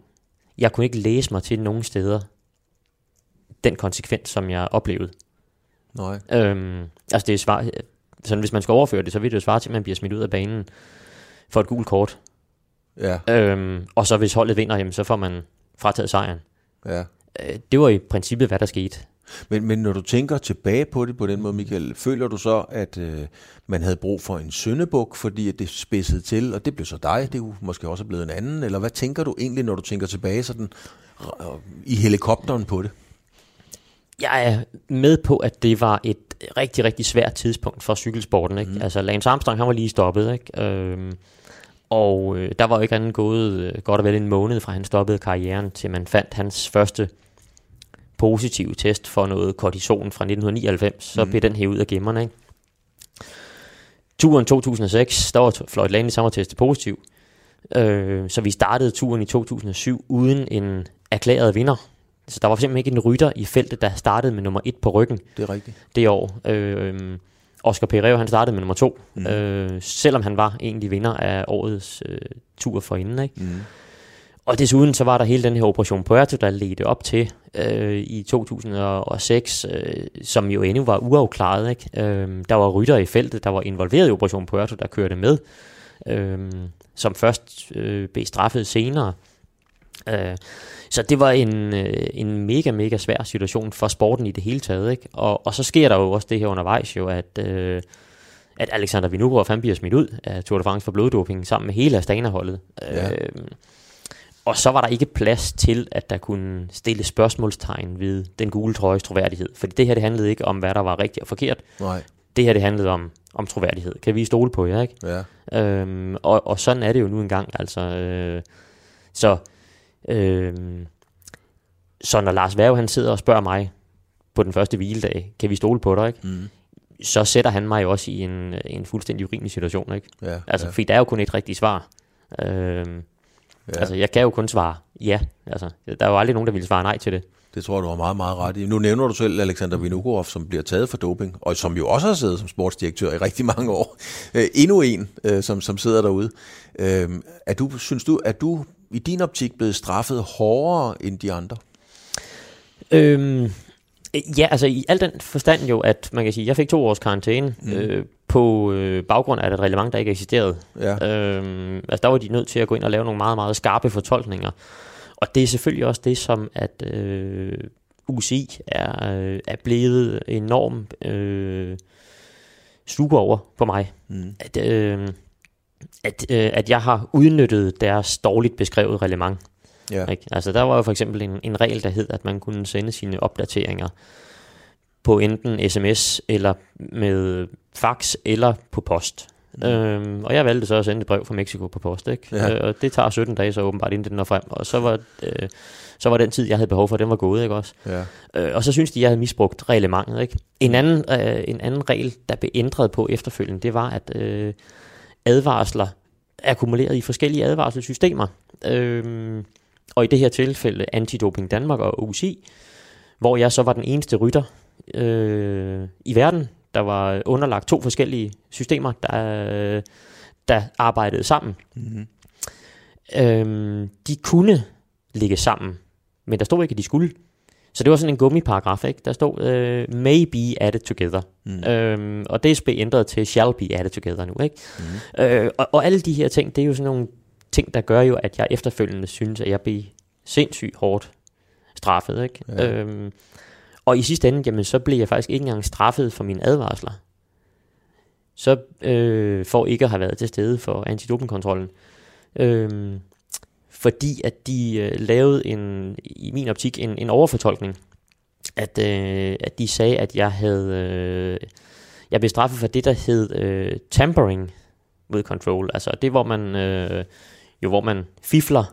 Jeg kunne ikke læse mig til nogen steder den konsekvens, som jeg oplevede. Nej. Øhm, altså det er svar, sådan hvis man skal overføre det, så vil det jo svare til, at man bliver smidt ud af banen for et gult kort. Ja. Øhm, og så hvis holdet vinder, jamen, så får man frataget sejren. Ja. Øh, det var i princippet, hvad der skete. Men, men når du tænker tilbage på det på den måde, Michael, føler du så, at øh, man havde brug for en søndebuk, fordi at det spidsede til, og det blev så dig, det er jo måske også blevet en anden, eller hvad tænker du egentlig, når du tænker tilbage sådan, øh, i helikopteren på det? Jeg er med på, at det var et rigtig, rigtig svært tidspunkt for cykelsporten. Ikke? Mm. Altså Lance Armstrong, han var lige stoppet, ikke? Øhm, og øh, der var jo ikke andet gået øh, godt og vel en måned fra han stoppede karrieren, til man fandt hans første positive test for noget kortison fra 1999. Så mm. blev den hævet ud af gemmerne. Ikke? Turen 2006, der var Floyd Landry samme positiv. Øh, så vi startede turen i 2007 uden en erklæret vinder. Så der var simpelthen ikke en rytter i feltet, der startede med nummer et på ryggen. Det er rigtigt. Det år. Øh, Oscar Pereira, han startede med nummer to. Mm. Øh, selvom han var egentlig vinder af årets øh, tur for inden. Ikke? Mm. Og desuden så var der hele den her Operation Puerto, der ledte op til øh, i 2006, øh, som jo endnu var uafklaret. Ikke? Øh, der var rytter i feltet, der var involveret i Operation Puerto, der kørte med, øh, som først øh, blev straffet senere. Øh, så det var en, øh, en mega, mega svær situation for sporten i det hele taget. Ikke? Og, og så sker der jo også det her undervejs jo, at, øh, at Alexander Vinogorov han bliver smidt ud af Tour de France for bloddoping sammen med hele Astana-holdet. Ja. Øh, og så var der ikke plads til, at der kunne stille spørgsmålstegn ved den gule trøjes troværdighed. Fordi det her, det handlede ikke om, hvad der var rigtigt og forkert. Nej. Det her, det handlede om, om troværdighed. Kan vi stole på jer, ikke? Ja. Øhm, og, og sådan er det jo nu engang. Altså, øh, så Øhm, så når Lars Værge han sidder og spørger mig, på den første hviledag, kan vi stole på dig, ikke? Mm. Så sætter han mig jo også i en, en fuldstændig urimelig situation, ikke? Ja, Altså, ja. fordi der er jo kun et rigtigt svar. Øhm, ja. Altså, jeg kan jo kun svare ja. Altså, der er jo aldrig nogen, der vil svare nej til det. Det tror jeg, du har meget, meget ret i. Nu nævner du selv Alexander Vinogorov, som bliver taget for doping, og som jo også har siddet som sportsdirektør i rigtig mange år. Øh, endnu en, øh, som, som sidder derude. Øh, er du, synes du, at du i din optik blevet straffet hårdere end de andre? Øhm, ja, altså i al den forstand jo, at man kan sige, jeg fik to års karantæne mm. øh, på øh, baggrund af et reglement, der ikke eksisterede. Ja. Øhm, altså der var de nødt til at gå ind og lave nogle meget, meget skarpe fortolkninger. Og det er selvfølgelig også det, som at øh, UCI er, øh, er blevet enormt øh, sluger over på mig. Mm. At, øh, at, øh, at jeg har udnyttet deres dårligt beskrevet reglement. Ja. Ikke? Altså der var jo for eksempel en, en regel, der hed, at man kunne sende sine opdateringer på enten sms eller med fax eller på post. Mm. Øhm, og jeg valgte så at sende et brev fra Mexico på post, ikke? Ja. Øh, og det tager 17 dage så åbenbart, inden det når frem. Og så var, øh, så var den tid, jeg havde behov for, den var gået, ikke også? Ja. Øh, og så synes de, jeg havde misbrugt reglementet, ikke? En anden, øh, en anden regel, der blev ændret på efterfølgende, det var, at øh, advarsler er akkumuleret i forskellige advarselssystemer. Øh, og i det her tilfælde Antidoping Danmark og UCI, hvor jeg så var den eneste rytter øh, i verden, der var underlagt to forskellige systemer, der, der arbejdede sammen. Mm-hmm. Øhm, de kunne ligge sammen, men der stod ikke, at de skulle. Så det var sådan en gummiparagraf, ikke? Der stod, øh, may be added together. Mm. Øhm, og det blev ændret til shall be added together nu, ikke? Mm. Øh, og, og alle de her ting, det er jo sådan nogle ting, der gør jo, at jeg efterfølgende synes, at jeg bliver sindssygt hårdt straffet, ikke? Ja. Øhm, og i sidste ende, jamen, så blev jeg faktisk ikke engang straffet for mine advarsler. Så øh, for ikke at have været til stede for antidopingkontrollen. Øhm, fordi at de øh, lavede en, i min optik, en, en overfortolkning. At, øh, at de sagde, at jeg havde, øh, jeg blev straffet for det, der hed øh, tampering with control. Altså det, hvor man, øh, jo, hvor man fifler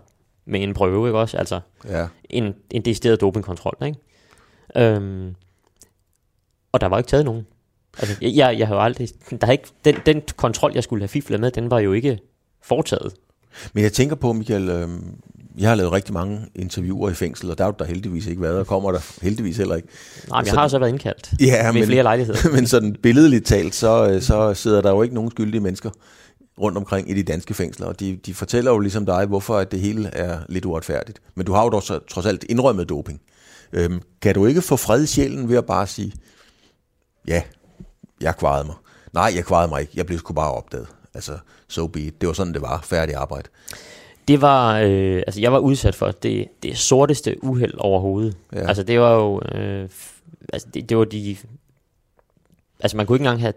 med en prøve, ikke også? Altså Ja. en, en decideret dopingkontrol, ikke? Øhm, og der var ikke taget nogen. Altså, jeg, jeg, jeg har jo aldrig, der ikke, den, den kontrol, jeg skulle have fiflet med, den var jo ikke foretaget. Men jeg tænker på, Michael, øh, jeg har lavet rigtig mange interviewer i fængsel, og der har du der heldigvis ikke været, og kommer der heldigvis heller ikke. Nej, men jeg Så- har så været indkaldt Ja, ved men, flere lejligheder. men sådan billedligt talt, så, øh, så sidder der jo ikke nogen skyldige mennesker rundt omkring i de danske fængsler, og de, de fortæller jo ligesom dig, hvorfor at det hele er lidt uretfærdigt. Men du har jo dog så, trods alt indrømmet doping. Øhm, kan du ikke få fred i sjælen ved at bare sige, ja, jeg kvarede mig. Nej, jeg kvarede mig ikke. Jeg blev sgu bare opdaget. Altså, so be it. Det var sådan, det var. Færdig arbejde. Det var, øh, altså jeg var udsat for det, det sorteste uheld overhovedet. Ja. Altså det var jo, øh, altså det, det var de, altså man kunne ikke engang have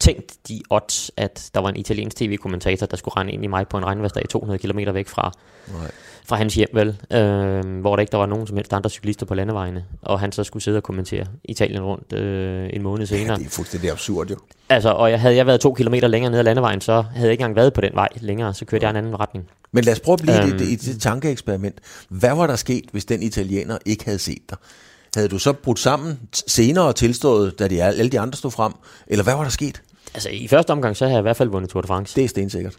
tænkt de odds, at der var en italiensk tv-kommentator, der skulle rende ind i mig på en regnværsdag 200 km væk fra, Nej. fra hans hjem, vel? Øh, hvor der ikke der var nogen som helst andre cyklister på landevejene, og han så skulle sidde og kommentere Italien rundt øh, en måned Ja, senere. det er fuldstændig absurd jo. Altså, og jeg, havde jeg været to kilometer længere ned ad landevejen, så havde jeg ikke engang været på den vej længere, så kørte jeg en anden retning. Men lad os prøve at blive øhm. Øhm. det, det, det tankeeksperiment. Hvad var der sket, hvis den italiener ikke havde set dig? Havde du så brudt sammen senere og tilstået, da de, alle de andre stod frem? Eller hvad var der sket? Altså, i første omgang, så havde jeg i hvert fald vundet Tour de France. Det er stensikkert.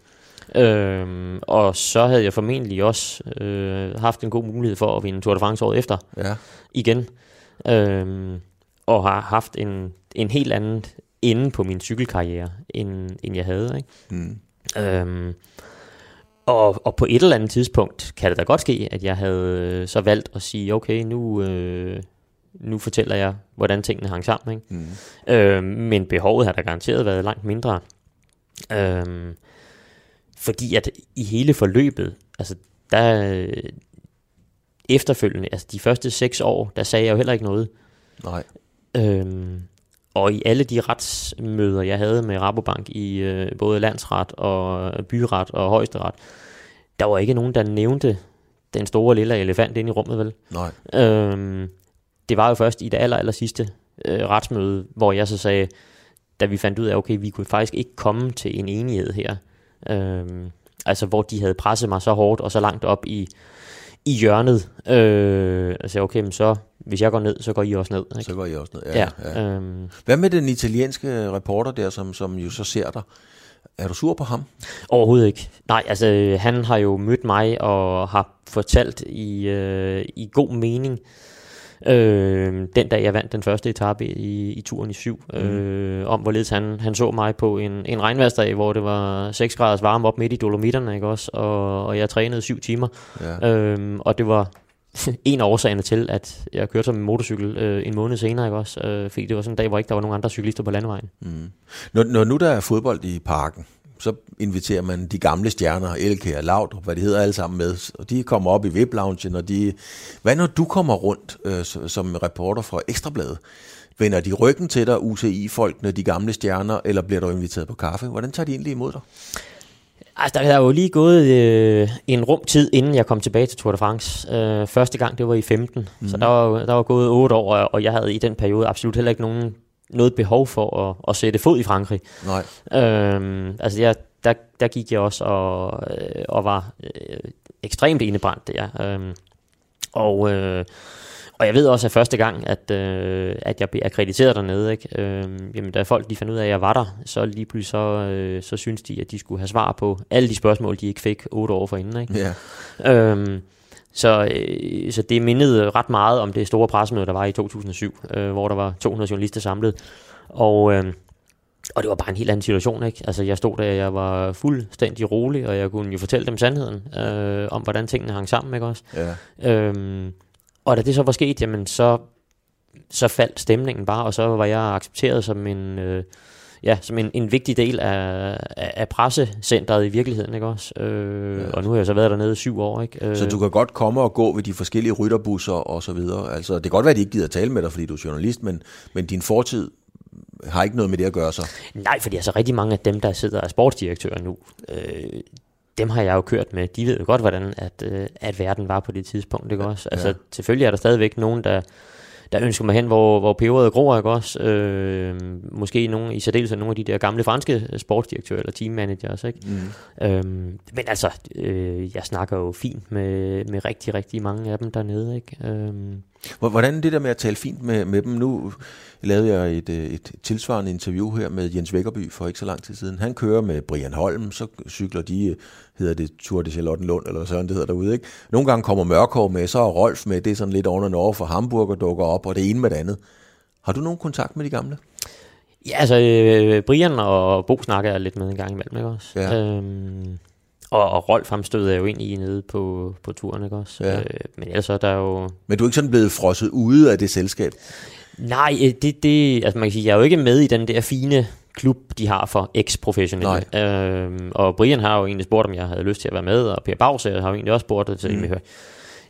Øhm, og så havde jeg formentlig også øh, haft en god mulighed for at vinde Tour de France året efter Ja. igen. Øhm, og har haft en, en helt anden ende på min cykelkarriere, end, end jeg havde. Ikke? Mm. Øhm, og, og på et eller andet tidspunkt kan det da godt ske, at jeg havde øh, så valgt at sige, okay, nu, øh, nu fortæller jeg, hvordan tingene hang sammen. Ikke? Mm. Øh, men behovet har da garanteret været langt mindre. Øh, fordi at i hele forløbet, altså der øh, efterfølgende, altså de første seks år, der sagde jeg jo heller ikke noget. Nej. Øhm, og i alle de retsmøder, jeg havde med Rabobank i øh, både landsret og byret og højesteret, der var ikke nogen, der nævnte den store lille elefant inde i rummet, vel? Nej. Øhm, det var jo først i det aller, aller sidste øh, retsmøde, hvor jeg så sagde, da vi fandt ud af, okay, vi kunne faktisk ikke komme til en enighed her. Øhm, altså, hvor de havde presset mig så hårdt og så langt op i, i hjørnet. Øh, sagde, okay, men så hvis jeg går ned, så går I også ned. Ikke? Så går I også ned, ja. ja, ja. Øhm, Hvad med den italienske reporter der, som, som jo så ser dig? Er du sur på ham? Overhovedet ikke. Nej, altså han har jo mødt mig og har fortalt i, øh, i god mening, øh, den dag jeg vandt den første etape i, i turen i syv, mm. øh, om hvorledes han, han så mig på en, en regnværsdag, hvor det var 6 graders varme op midt i Dolomitterne, ikke også? Og, og jeg trænede syv timer. Ja. Øh, og det var en af årsagerne til, at jeg kørte som en motorcykel øh, en måned senere, ikke også? Øh, fordi det var sådan en dag, hvor ikke der var nogen andre cyklister på landevejen. Mm. Når, når nu der er fodbold i parken, så inviterer man de gamle stjerner, Elke og Laudrup, hvad de hedder alle sammen med, og de kommer op i vip og de... Hvad når du kommer rundt øh, som reporter fra Ekstrabladet? Vender de ryggen til dig, UCI-folkene, de gamle stjerner, eller bliver du inviteret på kaffe? Hvordan tager de egentlig imod dig? Altså, der er jo lige gået øh, en rum tid, inden jeg kom tilbage til Tour de France. Øh, første gang, det var i 15, mm. så der var, der var gået otte år, og jeg havde i den periode absolut heller ikke nogen noget behov for at, at sætte fod i Frankrig. Nej. Øhm, altså jeg, der, der gik jeg også og, øh, og var øh, ekstremt indebrændt der. Øhm, og, øh, og jeg ved også, at første gang, at, øh, at jeg blev akkrediteret dernede, ikke? Øh, jamen, da folk de fandt ud af, at jeg var der, så lige pludselig så, øh, så synes de, at de skulle have svar på alle de spørgsmål, de ikke fik otte år forinden. Ikke? Ja. Øhm, så, øh, så det mindede ret meget om det store pressemøde, der var i 2007, øh, hvor der var 200 journalister samlet. Og, øh, og det var bare en helt anden situation, ikke? Altså, jeg stod der, jeg var fuldstændig rolig, og jeg kunne jo fortælle dem sandheden øh, om, hvordan tingene hang sammen, ikke også? Ja. Øhm, og da det så var sket, jamen, så, så faldt stemningen bare, og så var jeg accepteret som en... Øh, ja, som en, en vigtig del af, af, af pressecentret i virkeligheden, ikke også? Øh, ja. Og nu har jeg så været dernede i syv år, ikke? Øh. Så du kan godt komme og gå ved de forskellige rytterbusser og så videre. Altså, det kan godt være, at de ikke gider tale med dig, fordi du er journalist, men, men din fortid har ikke noget med det at gøre så? Nej, fordi altså rigtig mange af dem, der sidder af sportsdirektører nu, øh, dem har jeg jo kørt med. De ved jo godt, hvordan at, øh, at verden var på det tidspunkt, ikke også? Altså, ja. selvfølgelig er der stadigvæk nogen, der der ønsker mig hen, hvor, hvor peberet gror, ikke også? Øh, måske nogle, i særdeleshed nogle af de der gamle franske sportsdirektører eller teammanagers, ikke? Mm. Øh, men altså, øh, jeg snakker jo fint med, med rigtig, rigtig mange af dem dernede, ikke? Øh, Hvordan det der med at tale fint med, med dem? Nu lavede jeg et, øh, et tilsvarende interview her med Jens Vækkerby for ikke så lang tid siden. Han kører med Brian Holm, så cykler de, hedder det Tour de Charlottenlund, eller sådan det hedder derude. Ikke? Nogle gange kommer Mørkov med, så er Rolf med, det er sådan lidt under over for Hamburg og dukker op, og det ene med det andet. Har du nogen kontakt med de gamle? Ja, altså øh, Brian og Bo snakker jeg lidt med en gang imellem, ikke også? Ja. Øhm, og, og Rolf fremstød er jo ind i nede på, på turen, ikke også? Ja. Øh, men ellers er der jo... Men du er ikke sådan blevet frosset ude af det selskab? Nej, øh, det, det, altså man kan sige, jeg er jo ikke med i den der fine klub, de har for eks-professionelle. Øhm, og Brian har jo egentlig spurgt, om jeg havde lyst til at være med, og Per Bags har jo egentlig også spurgt, så mm.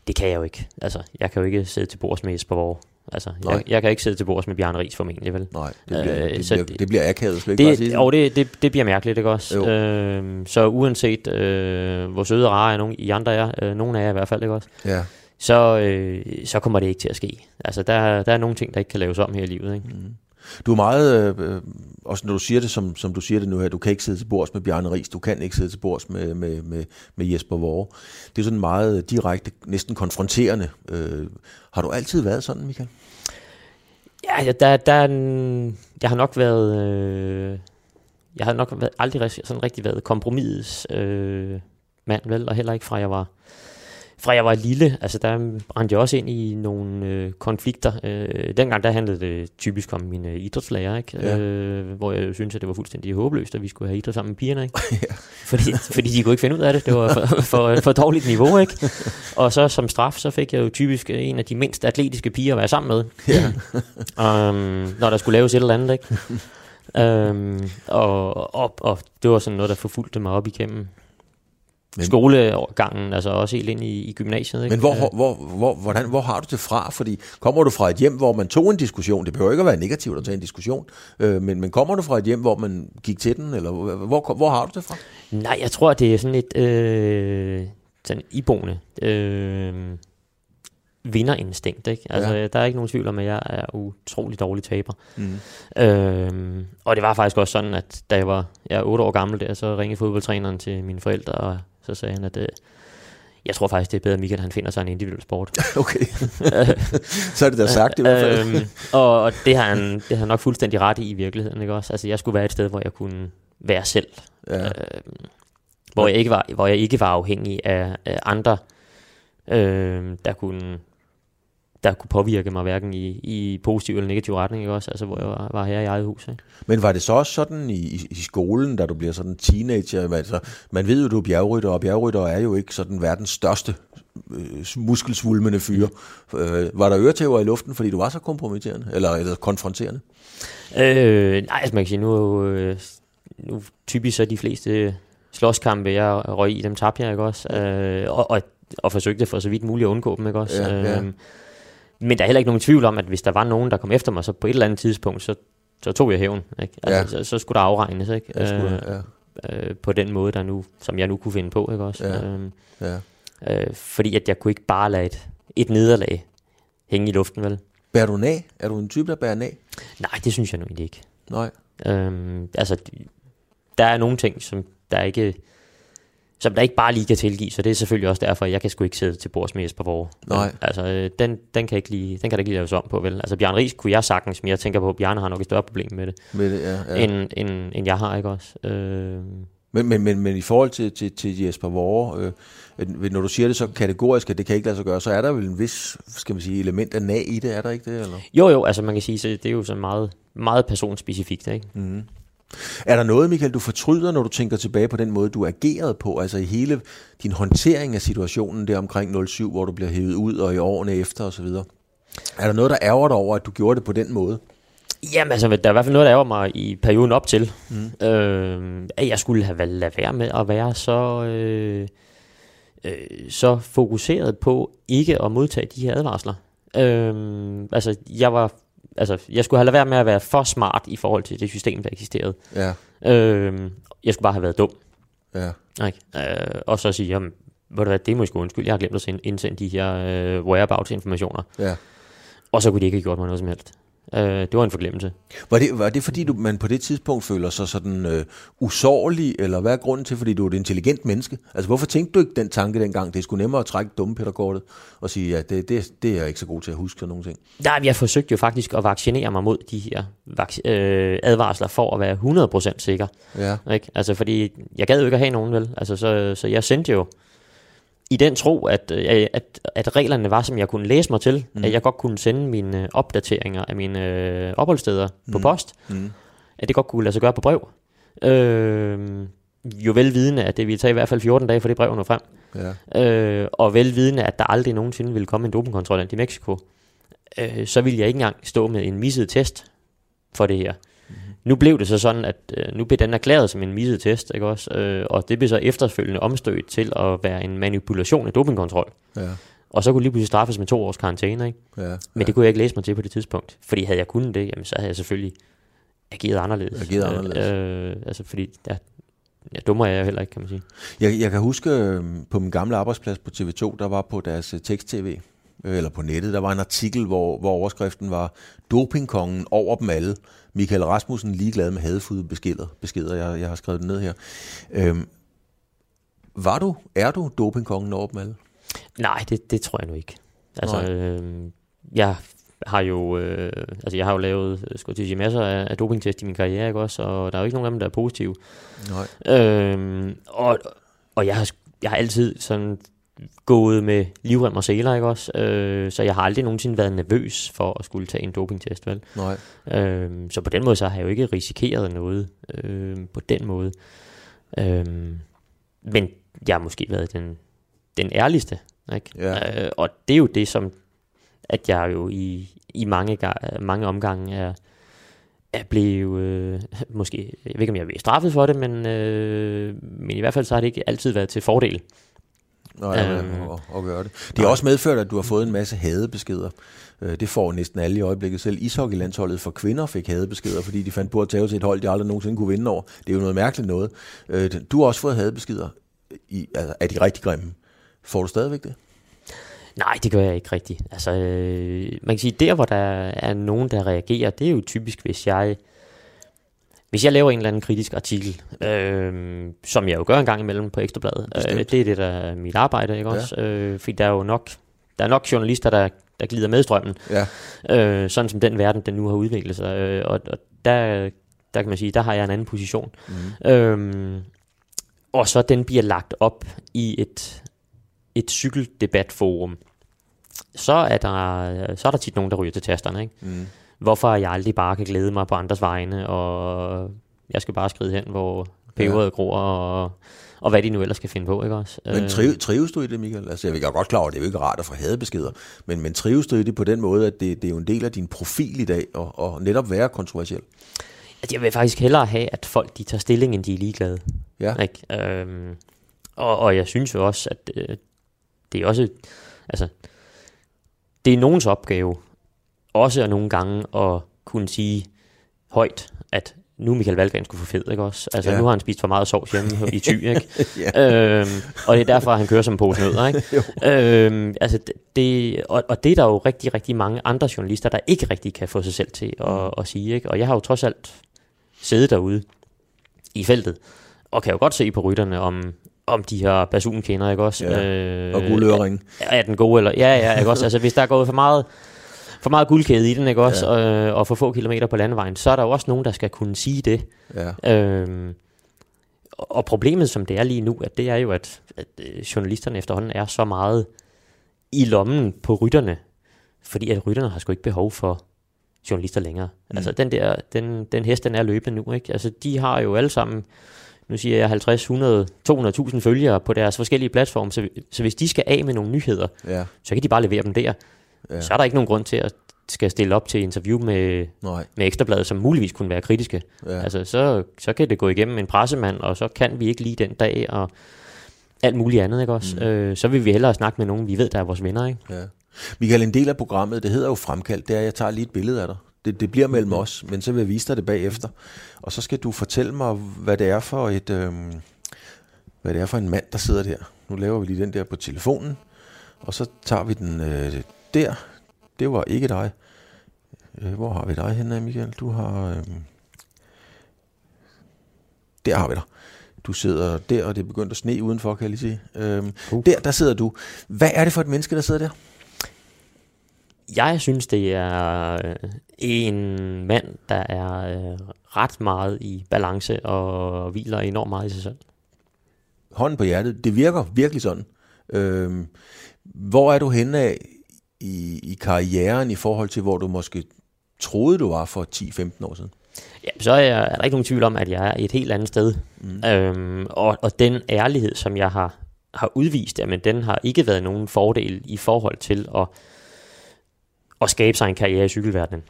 det kan jeg jo ikke. Altså, jeg kan jo ikke sidde til bords med Jesper Vore. Altså, jeg, jeg kan ikke sidde til bords med Bjørn Ries formentlig, vel? Nej, det bliver, øh, det, bliver, det, det bliver akavet, skal det, sige Og det, det, det bliver mærkeligt, ikke også? Øh, så uanset øh, hvor søde og rare er nogen, I andre er, øh, nogen af jer i hvert fald, ikke også? Ja. Så, øh, så kommer det ikke til at ske. Altså, der, der er nogle ting, der ikke kan laves om her i livet, ikke? Mm. Du er meget, øh, også når du siger det, som, som du siger det nu her, du kan ikke sidde til bords med Bjarne Ries, du kan ikke sidde til bords med, med, med, med Jesper Vore. Det er sådan meget direkte, næsten konfronterende. Øh, har du altid været sådan, Michael? Ja, der, der, jeg har nok været, øh, jeg har nok været, aldrig sådan rigtig været kompromisets øh, mand, vel, og heller ikke fra jeg var fra jeg var lille, altså der brændte jeg også ind i nogle øh, konflikter. Øh, dengang der handlede det typisk om mine idrætslærer, ikke? Ja. Øh, hvor jeg synes at det var fuldstændig håbløst, at vi skulle have idræt sammen med pigerne. Ikke? ja. fordi, fordi de kunne ikke finde ud af det. Det var for, for, for dårligt niveau. Ikke? Og så som straf, så fik jeg jo typisk en af de mindst atletiske piger at være sammen med. Ja. um, når der skulle laves et eller andet. Ikke? um, og, og, og det var sådan noget, der forfulgte mig op igennem men, skolegangen, altså også helt ind i, i gymnasiet. Ikke? Men hvor, hvor, hvor, hvordan, hvor har du det fra? Fordi kommer du fra et hjem, hvor man tog en diskussion, det behøver ikke at være negativt at tage en diskussion, øh, men, men kommer du fra et hjem, hvor man gik til den, eller hvor, hvor har du det fra? Nej, jeg tror, det er sådan et øh, sådan iboende øh, vinderinstinkt. Ikke? Altså, ja. Der er ikke nogen tvivl om, at jeg er utrolig dårlig taber. Mm. Øhm, og det var faktisk også sådan, at da jeg var jeg 8 år gammel, der, så ringede fodboldtræneren til mine forældre og så sagde han, at øh, Jeg tror faktisk, det er bedre, at Michael han finder sig en individuel sport. okay. så er det da sagt i hvert fald. øhm, og, og det, har han, det har han nok fuldstændig ret i i virkeligheden. Ikke også? Altså, jeg skulle være et sted, hvor jeg kunne være selv. Ja. Øh, hvor, jeg ikke var, hvor jeg ikke var afhængig af, af andre, øh, der kunne der kunne påvirke mig hverken i, i positiv eller negativ retning, ikke også? Altså, hvor jeg var, var her i eget hus. Ikke? Men var det så også sådan i, i skolen, da du bliver sådan en teenager? Altså, man ved jo, du er bjergrytter, og bjergrytter er jo ikke sådan verdens største øh, muskelsvulmende fyre. Øh, var der øretæver i luften, fordi du var så kompromitterende, eller, eller konfronterende? Øh, nej, altså man kan sige, nu, øh, nu typisk så de fleste slåskampe, jeg røg i, dem tabte jeg, ikke også? Øh, og, og, og forsøgte for så vidt muligt at undgå dem, ikke også? Ja, ja. Øh, men der er heller ikke nogen tvivl om, at hvis der var nogen, der kom efter mig, så på et eller andet tidspunkt, så, så tog jeg hævn. Ikke? Altså, ja. så, så skulle der afregnes, ikke? Ja, skulle, ja. Øh, på den måde, der nu, som jeg nu kunne finde på, ikke også? Ja. Øh, ja. Øh, fordi at jeg kunne ikke bare lade et, et nederlag hænge i luften, vel? Bærer du af? Er du en type, der bærer af? Nej, det synes jeg nu egentlig ikke. Nej. Øhm, altså, der er nogle ting, som der ikke som der ikke bare lige kan tilgive, så det er selvfølgelig også derfor, at jeg kan sgu ikke sidde til bords med Jesper Borg. Nej. Altså, øh, den, den, kan ikke lige, den kan der ikke lige laves om på, vel? Altså, Bjørn Ries kunne jeg sagtens, men jeg tænker på, at Bjørn har nok et større problem med det, med det ja, ja. End, end, end jeg har, ikke også? Øh... Men, men, men, men i forhold til, til, til Jesper Vore, øh, når du siger det så kategorisk, at det kan ikke lade sig gøre, så er der vel en vis, skal man sige, element af nag i det, er der ikke det? Eller? Jo, jo, altså man kan sige, så det er jo så meget, meget personspecifikt, ikke? Mm. Er der noget, Michael, du fortryder, når du tænker tilbage på den måde, du agerede på, altså i hele din håndtering af situationen der omkring 07, hvor du bliver hævet ud, og i årene efter osv.? Er der noget, der ærger dig over, at du gjorde det på den måde? Jamen altså, der er i hvert fald noget, der ærger mig i perioden op til. Mm. Øh, at jeg skulle have lavet være med at være så, øh, øh, så fokuseret på ikke at modtage de her advarsler. Øh, altså, jeg var altså, jeg skulle have lavet være med at være for smart i forhold til det system, der eksisterede. Ja. Øhm, jeg skulle bare have været dum. Ja. Ikke? Øh, og så sige, jamen, du hvad, det må jeg sgu undskylde, jeg har glemt at indsende de her øh, whereabouts-informationer. Ja. Og så kunne de ikke have gjort mig noget som helst. Øh, det var en forglemmelse. Var det, var det fordi, du, man på det tidspunkt føler sig sådan øh, usårlig, eller hvad er grunden til, fordi du er et intelligent menneske? Altså, hvorfor tænkte du ikke den tanke dengang? Det skulle nemmere at trække dumme pædagoget og sige, ja, det, det, det er jeg ikke så god til at huske sådan nogle ting. Nej, jeg forsøgte jo faktisk at vaccinere mig mod de her øh, advarsler for at være 100% sikker. Ja. Ikke? Altså, fordi jeg gad jo ikke at have nogen, vel? Altså, så, så jeg sendte jo i den tro, at, øh, at, at reglerne var, som jeg kunne læse mig til, mm. at jeg godt kunne sende mine øh, opdateringer af mine øh, opholdssteder mm. på post, mm. at det godt kunne lade sig gøre på brev. Øh, jo velvidende, at det ville tage i hvert fald 14 dage for det brev nå frem. Ja. Øh, og velvidende, at der aldrig nogensinde ville komme en dopingkontrollant i Mexico, øh, så ville jeg ikke engang stå med en misset test for det her. Nu blev det så sådan, at øh, nu blev den erklæret som en misset test, ikke også? Øh, og det blev så efterfølgende omstødt til at være en manipulation af dopingkontrol. Ja. Og så kunne lige pludselig straffes med to års karantæne, ikke? Ja, ja. Men det kunne jeg ikke læse mig til på det tidspunkt. Fordi havde jeg kunnet det, jamen, så havde jeg selvfølgelig ageret anderledes. Ageret anderledes. Øh, øh, altså fordi, ja, ja, dummer er jeg heller ikke, kan man sige. Jeg, jeg kan huske øh, på min gamle arbejdsplads på TV2, der var på deres øh, tekst-tv, eller på nettet, der var en artikel, hvor, hvor overskriften var Dopingkongen over dem alle. Michael Rasmussen ligeglad med hadfulde beskeder. beskeder jeg, jeg har skrevet det ned her. Øhm, var du, er du dopingkongen over dem alle? Nej, det, det tror jeg nu ikke. Altså, øh, jeg har jo, øh, altså jeg har jo lavet skulle til sige, masser af, af dopingtest i min karriere, ikke også? Og der er jo ikke nogen af dem, der er positive. Nej. Øh, og, og jeg har, jeg har altid sådan gået med livrem og seler, ikke også? Øh, så jeg har aldrig nogensinde været nervøs for at skulle tage en dopingtest, vel? Nej. Øh, så på den måde, så har jeg jo ikke risikeret noget øh, på den måde. Øh, men jeg har måske været den, den ærligste, ikke? Ja. Øh, og det er jo det, som at jeg jo i, i mange, mange omgange er, er blevet, øh, måske, jeg ved ikke, om jeg er straffet for det, men, øh, men i hvert fald så har det ikke altid været til fordel. Nå, ja, øhm, at, at gøre det. Det har også medført, at du har fået en masse hadebeskeder. Øh, det får næsten alle i øjeblikket. Selv ishockeylandsholdet for kvinder fik hadebeskeder, fordi de fandt på at tage til et hold, de aldrig nogensinde kunne vinde over. Det er jo noget mærkeligt noget. Øh, du har også fået hadebeskeder. I, altså, er de rigtig grimme? Får du stadigvæk det? Nej, det gør jeg ikke rigtigt. Altså, øh, man kan sige, der hvor der er nogen, der reagerer, det er jo typisk, hvis jeg hvis jeg laver en eller anden kritisk artikel, øh, som jeg jo gør en gang imellem på Ekstrabladet, øh, det er det, der er mit arbejde, ikke ja. også? Øh, fordi der er jo nok, der er nok journalister, der, der glider med strømmen, ja. øh, sådan som den verden, den nu har udviklet sig. Øh, og, og der, der kan man sige, der har jeg en anden position. Mm. Øh, og så den bliver lagt op i et, et cykeldebatforum, så er, der, så er der tit nogen, der ryger til tasterne, ikke? Mm hvorfor jeg aldrig bare kan glæde mig på andres vegne, og jeg skal bare skride hen, hvor peberet ja. gror, og, og hvad de nu ellers skal finde på, ikke også? Men øh. trives, trives du i det, Michael? Altså, jeg er godt klar over, at det er jo ikke rart at få hadebeskeder, men, men trives du i det på den måde, at det, det er jo en del af din profil i dag, og, og netop være kontroversiel? Altså, jeg vil faktisk hellere have, at folk de tager stilling, end de er ligeglade. Ja. Ikke? Øhm, og, og jeg synes jo også, at øh, det er også, altså, det er nogens opgave også nogle gange at kunne sige højt, at nu Michael Valgren skulle få fed, ikke også? Altså, ja. nu har han spist for meget sovs hjemme i Thy, ikke? ja. øhm, og det er derfor, han kører som en pose nødder, ikke? øhm, altså, det, og, og det er der jo rigtig, rigtig mange andre journalister, der ikke rigtig kan få sig selv til at, mm. at sige, ikke? Og jeg har jo trods alt siddet derude i feltet, og kan jo godt se på rytterne, om, om de her basun kender, ikke også? Ja. Øh, og guldøring. Er, er den gode, eller? Ja, ja, ikke også? Altså, hvis der er gået for meget for meget guldkæde i den, ikke også? Ja. Og, og for få kilometer på landevejen, så er der jo også nogen, der skal kunne sige det. Ja. Øhm, og problemet, som det er lige nu, at det er jo, at, at øh, journalisterne efterhånden er så meget i lommen på rytterne, fordi at rytterne har sgu ikke behov for journalister længere. Mm. Altså den der, den, den hest, den er løbende nu, ikke? Altså de har jo alle sammen, nu siger jeg 50, 100, 200.000 følgere på deres forskellige platforme, så, så hvis de skal af med nogle nyheder, ja. så kan de bare levere dem der ja. så er der ikke nogen grund til at skal stille op til interview med, Nej. med Ekstrabladet, som muligvis kunne være kritiske. Ja. Altså, så, så kan det gå igennem en pressemand, og så kan vi ikke lige den dag, og alt muligt andet, ikke også? Mm. Øh, så vil vi hellere snakke med nogen, vi ved, der er vores venner, ikke? Ja. Michael, en del af programmet, det hedder jo Fremkaldt, det er, at jeg tager lige et billede af dig. Det, det bliver mellem mm. os, men så vil jeg vise dig det bagefter. Og så skal du fortælle mig, hvad det er for et... Øh, hvad det er for en mand, der sidder der. Nu laver vi lige den der på telefonen, og så tager vi den øh, der, det var ikke dig. Øh, hvor har vi dig henne, Michael? Du har... Øh, der har vi dig. Du sidder der, og det er begyndt at sne udenfor, kan jeg lige sige. Øhm, uh. Der, der sidder du. Hvad er det for et menneske, der sidder der? Jeg synes, det er øh, en mand, der er øh, ret meget i balance og hviler enormt meget i sig selv. Hånden på hjertet, det virker virkelig sådan. Øhm, hvor er du henne af i, i karrieren i forhold til, hvor du måske troede, du var for 10-15 år siden? Ja, så er, jeg, er der ikke nogen tvivl om, at jeg er et helt andet sted. Mm. Øhm, og, og den ærlighed, som jeg har, har udvist, jamen, den har ikke været nogen fordel i forhold til at, at skabe sig en karriere i cykelverdenen.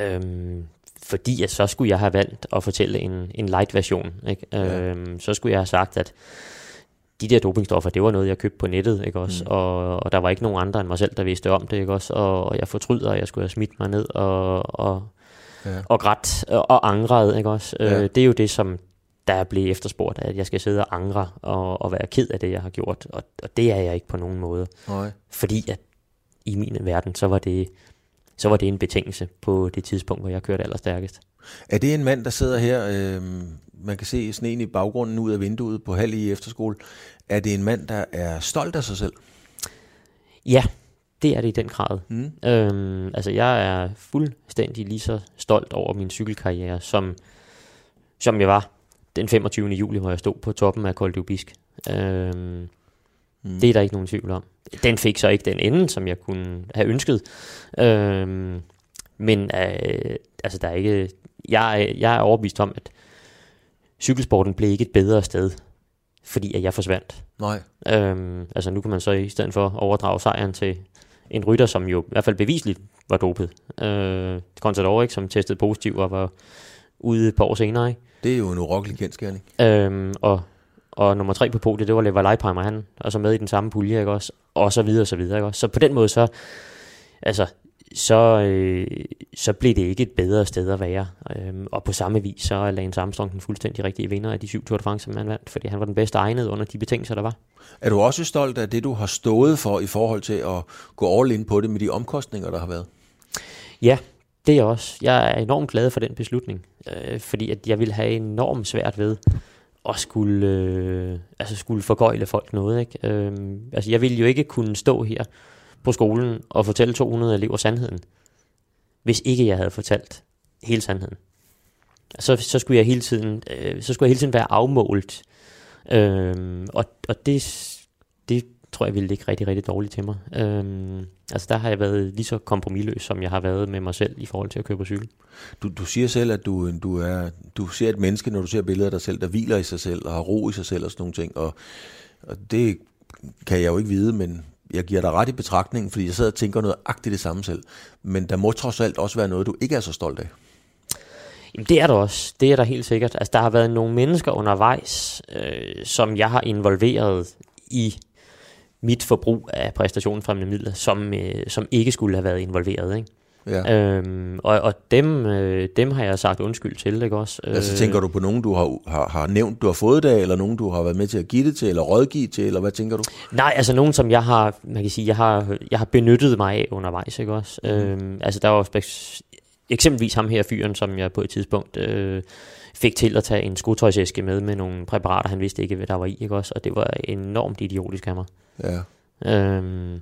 Øhm, fordi at så skulle jeg have valgt at fortælle en, en light version. Ikke? Ja. Øhm, så skulle jeg have sagt, at de der dopingstoffer, det var noget, jeg købte på nettet, ikke også? Mm. Og, og der var ikke nogen andre end mig selv, der vidste om det, ikke også? Og, og jeg fortryder, at jeg skulle have smidt mig ned og, og, ja. og grædt og angret, ikke også? Øh, ja. Øh, det er jo det, som der er blevet efterspurgt, at jeg skal sidde og angre og, og være ked af det, jeg har gjort. Og, og det er jeg ikke på nogen måde. Nej. Fordi at i min verden, så var det så var det en betingelse på det tidspunkt, hvor jeg kørte allerstærkest. Er det en mand, der sidder her, øh, man kan se sneen i baggrunden ud af vinduet på halv i efterskole. Er det en mand, der er stolt af sig selv? Ja, det er det i den grad. Mm. Øhm, altså jeg er fuldstændig lige så stolt over min cykelkarriere, som, som jeg var den 25. juli, hvor jeg stod på toppen af Col Bisk. Øhm, mm. Det er der ikke nogen tvivl om. Den fik så ikke den ende, som jeg kunne have ønsket. Øhm, men øh, altså der er ikke, jeg, jeg er overbevist om, at cykelsporten blev ikke et bedre sted, fordi at jeg forsvandt. Nej. Øhm, altså nu kan man så i stedet for overdrage sejren til en rytter, som jo i hvert fald bevisligt var dopet. Øh, Contador, ikke, som testede positiv og var ude et par år senere. Ikke? Det er jo en urokkelig kendskærning. Øhm, og, og nummer tre på podiet, det var Lever Leipheimer, han er så med i den samme pulje, ikke også? Og så videre, og så videre, ikke også? Så på den måde så, altså, så, øh, så blev det ikke et bedre sted at være. Øhm, og på samme vis, så er Lance Armstrong den fuldstændig rigtige vinder af de syv Tour de France, som han vandt, fordi han var den bedste egnet under de betingelser, der var. Er du også stolt af det, du har stået for i forhold til at gå all in på det med de omkostninger, der har været? Ja, det er jeg også. Jeg er enormt glad for den beslutning, øh, fordi at jeg ville have enormt svært ved og skulle, øh, altså skulle forgøjle folk noget. Ikke? Øh, altså jeg ville jo ikke kunne stå her på skolen og fortælle 200 elever sandheden, hvis ikke jeg havde fortalt hele sandheden. Så, så skulle jeg hele tiden, øh, så skulle jeg hele tiden være afmålt. Øh, og, og det, det tror jeg ville ligge rigtig, rigtig dårligt til mig. Øhm, altså der har jeg været lige så kompromilløs, som jeg har været med mig selv i forhold til at køre på cykel. Du, du siger selv, at du, du, er, du ser et menneske, når du ser billeder af dig selv, der hviler i sig selv og har ro i sig selv og sådan nogle ting. Og, og det kan jeg jo ikke vide, men jeg giver dig ret i betragtningen, fordi jeg sidder og tænker noget agtigt det samme selv. Men der må trods alt også være noget, du ikke er så stolt af. Jamen det er der også. Det er der helt sikkert. Altså der har været nogle mennesker undervejs, øh, som jeg har involveret i mit forbrug af præstationsfremmende midler, som, øh, som ikke skulle have været involveret. Ikke? Ja. Øhm, og, og dem, øh, dem har jeg sagt undskyld til, ikke også? Altså tænker du på nogen, du har, har, har nævnt, du har fået det, eller nogen, du har været med til at give det til, eller rådgive til, eller hvad tænker du? Nej, altså nogen, som jeg har, man kan sige, jeg har, jeg har benyttet mig af undervejs, ikke også? Mm. Øhm, altså der var eksempelvis ham her fyren, som jeg på et tidspunkt øh, fik til at tage en skotøjsæske med, med nogle præparater, han vidste ikke, hvad der var i, ikke også? Og det var enormt idiotisk af mig. Ja. Øhm,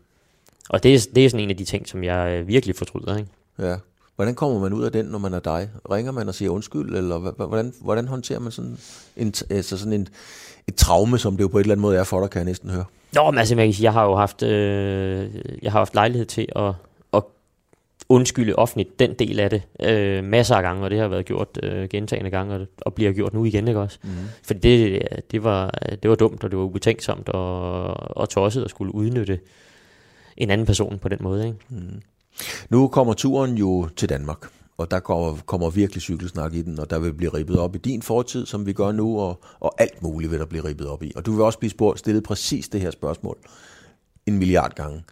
og det er, det er sådan en af de ting, som jeg øh, virkelig fortryder, ikke? Ja. Hvordan kommer man ud af den, når man er dig? Ringer man og siger undskyld, eller hvordan, hvordan håndterer man sådan, en, altså sådan en, et traume, som det jo på et eller andet måde er for dig, kan jeg næsten høre? Nå, men altså, jeg, jeg har jo haft, øh, jeg har haft lejlighed til at, at undskylde offentligt den del af det øh, masser af gange, og det har været gjort øh, gentagende gange, og, og bliver gjort nu igen, ikke også? Mm. Fordi det, det, var, det var dumt, og det var ubetænksomt og, og tosset at skulle udnytte en anden person på den måde, ikke? Mm. Nu kommer turen jo til Danmark, og der kommer, kommer virkelig cykelsnak i den, og der vil blive ribbet op i din fortid, som vi gør nu, og, og alt muligt vil der blive ribbet op i. Og du vil også blive spurgt, stillet præcis det her spørgsmål en milliard gange.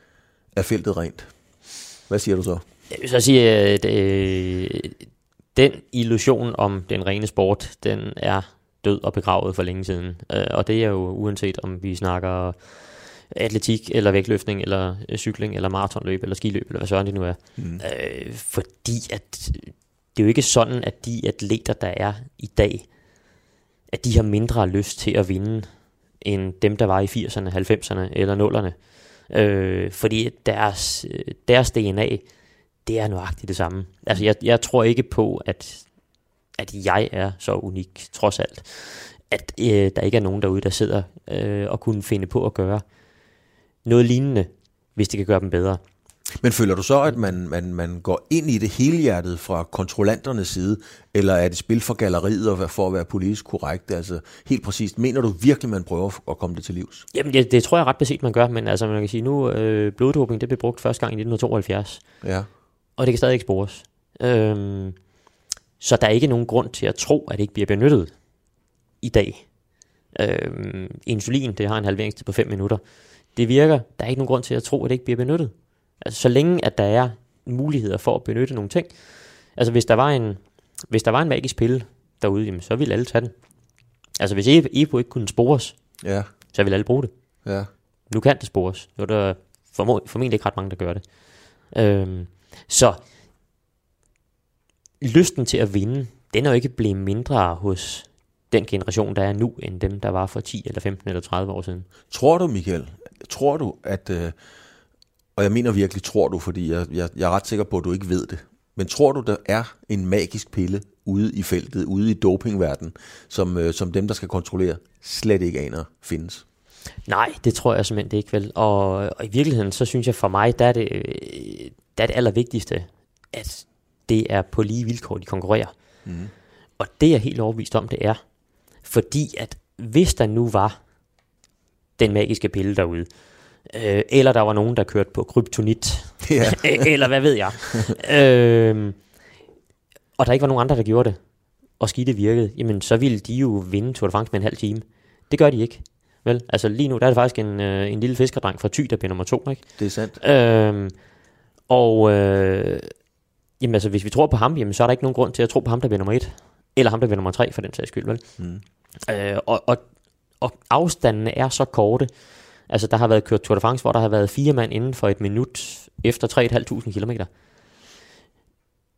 Er feltet rent? Hvad siger du så? Jeg vil så sige, at øh, den illusion om den rene sport, den er død og begravet for længe siden. Øh, og det er jo uanset om vi snakker atletik, eller vægtløftning, eller øh, cykling, eller maratonløb, eller skiløb, eller hvad søren det nu er. Mm. Øh, fordi at det er jo ikke sådan, at de atleter, der er i dag, at de har mindre lyst til at vinde, end dem, der var i 80'erne, 90'erne eller 0'erne. Øh, fordi deres, deres DNA, det er nøjagtigt det samme. Altså, jeg, jeg tror ikke på, at, at jeg er så unik, trods alt. At øh, der ikke er nogen derude, der sidder øh, og kunne finde på at gøre noget lignende, hvis det kan gøre dem bedre. Men føler du så, at man, man, man går ind i det helhjertet fra kontrollanternes side, eller er det spil for galleriet og for at være politisk korrekt? Altså helt præcist, mener du virkelig, man prøver at komme det til livs? Jamen det, det tror jeg ret beset, man gør, men altså man kan sige nu, øh, bloddoping det blev brugt første gang i 1972. Ja. Og det kan stadig ikke spores. Øhm, så der er ikke nogen grund til at tro, at det ikke bliver benyttet i dag. Øhm, insulin, det har en halveringstid på 5 minutter det virker. Der er ikke nogen grund til at tro, at det ikke bliver benyttet. Altså, så længe at der er muligheder for at benytte nogle ting. Altså, hvis der var en, hvis der var en magisk pille derude, jamen, så ville alle tage den. Altså, hvis EPO ikke kunne spores, ja. så ville alle bruge det. Ja. Nu kan det spores. Nu er der formentlig ikke ret mange, der gør det. Øhm, så lysten til at vinde, den er jo ikke blevet mindre hos den generation, der er nu, end dem, der var for 10 eller 15 eller 30 år siden. Tror du, Michael, tror du, at, øh, og jeg mener virkelig, tror du, fordi jeg, jeg, jeg er ret sikker på, at du ikke ved det, men tror du, der er en magisk pille ude i feltet, ude i dopingverdenen, som, øh, som dem, der skal kontrollere, slet ikke aner findes? Nej, det tror jeg simpelthen ikke vel. Og, og i virkeligheden, så synes jeg for mig, der er det, der er det allervigtigste, at det er på lige vilkår, de konkurrerer. Mm. Og det er jeg helt overbevist om, det er. Fordi at hvis der nu var den magiske pille derude. Øh, eller der var nogen, der kørte på kryptonit. Ja. eller hvad ved jeg. øh, og der ikke var nogen andre, der gjorde det, og skidte virkede, jamen så ville de jo vinde Tour de France med en halv time. Det gør de ikke. Vel, altså lige nu, der er det faktisk en, øh, en lille fiskerdreng fra Thy, der bliver nummer to, ikke? Det er sandt. Øh, og øh, jamen altså, hvis vi tror på ham, jamen så er der ikke nogen grund til at tro på ham, der bliver nummer et. Eller ham, der bliver nummer tre, for den sags skyld, vel? Mm. Øh, og, og og afstandene er så korte. Altså, der har været kørt Tour de France, hvor der har været fire mand inden for et minut efter 3.500 km.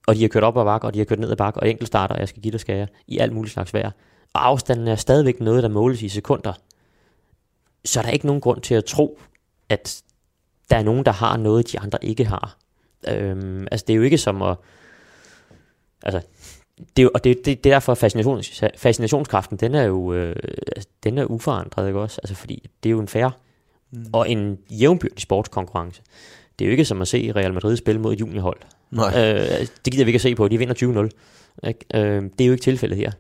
og de har kørt op ad bakke, og de har kørt ned ad bakke, og enkeltstarter, og jeg skal give dig skære i alt muligt slags vejr. Og afstanden er stadigvæk noget, der måles i sekunder. Så er der ikke nogen grund til at tro, at der er nogen, der har noget, de andre ikke har. Øhm, altså, det er jo ikke som at... Altså, det er, og det, det, det er derfor fascinations, fascinationskraften, den er jo øh, altså, den er uforandret, ikke også? Altså, fordi det er jo en færre mm. og en jævnbyrdig sportskonkurrence. Det er jo ikke som at se Real Madrid spille mod et juniorhold. Nej. Øh, det gider vi ikke at se på, de vinder 20-0. Ikke? Øh, det er jo ikke tilfældet her.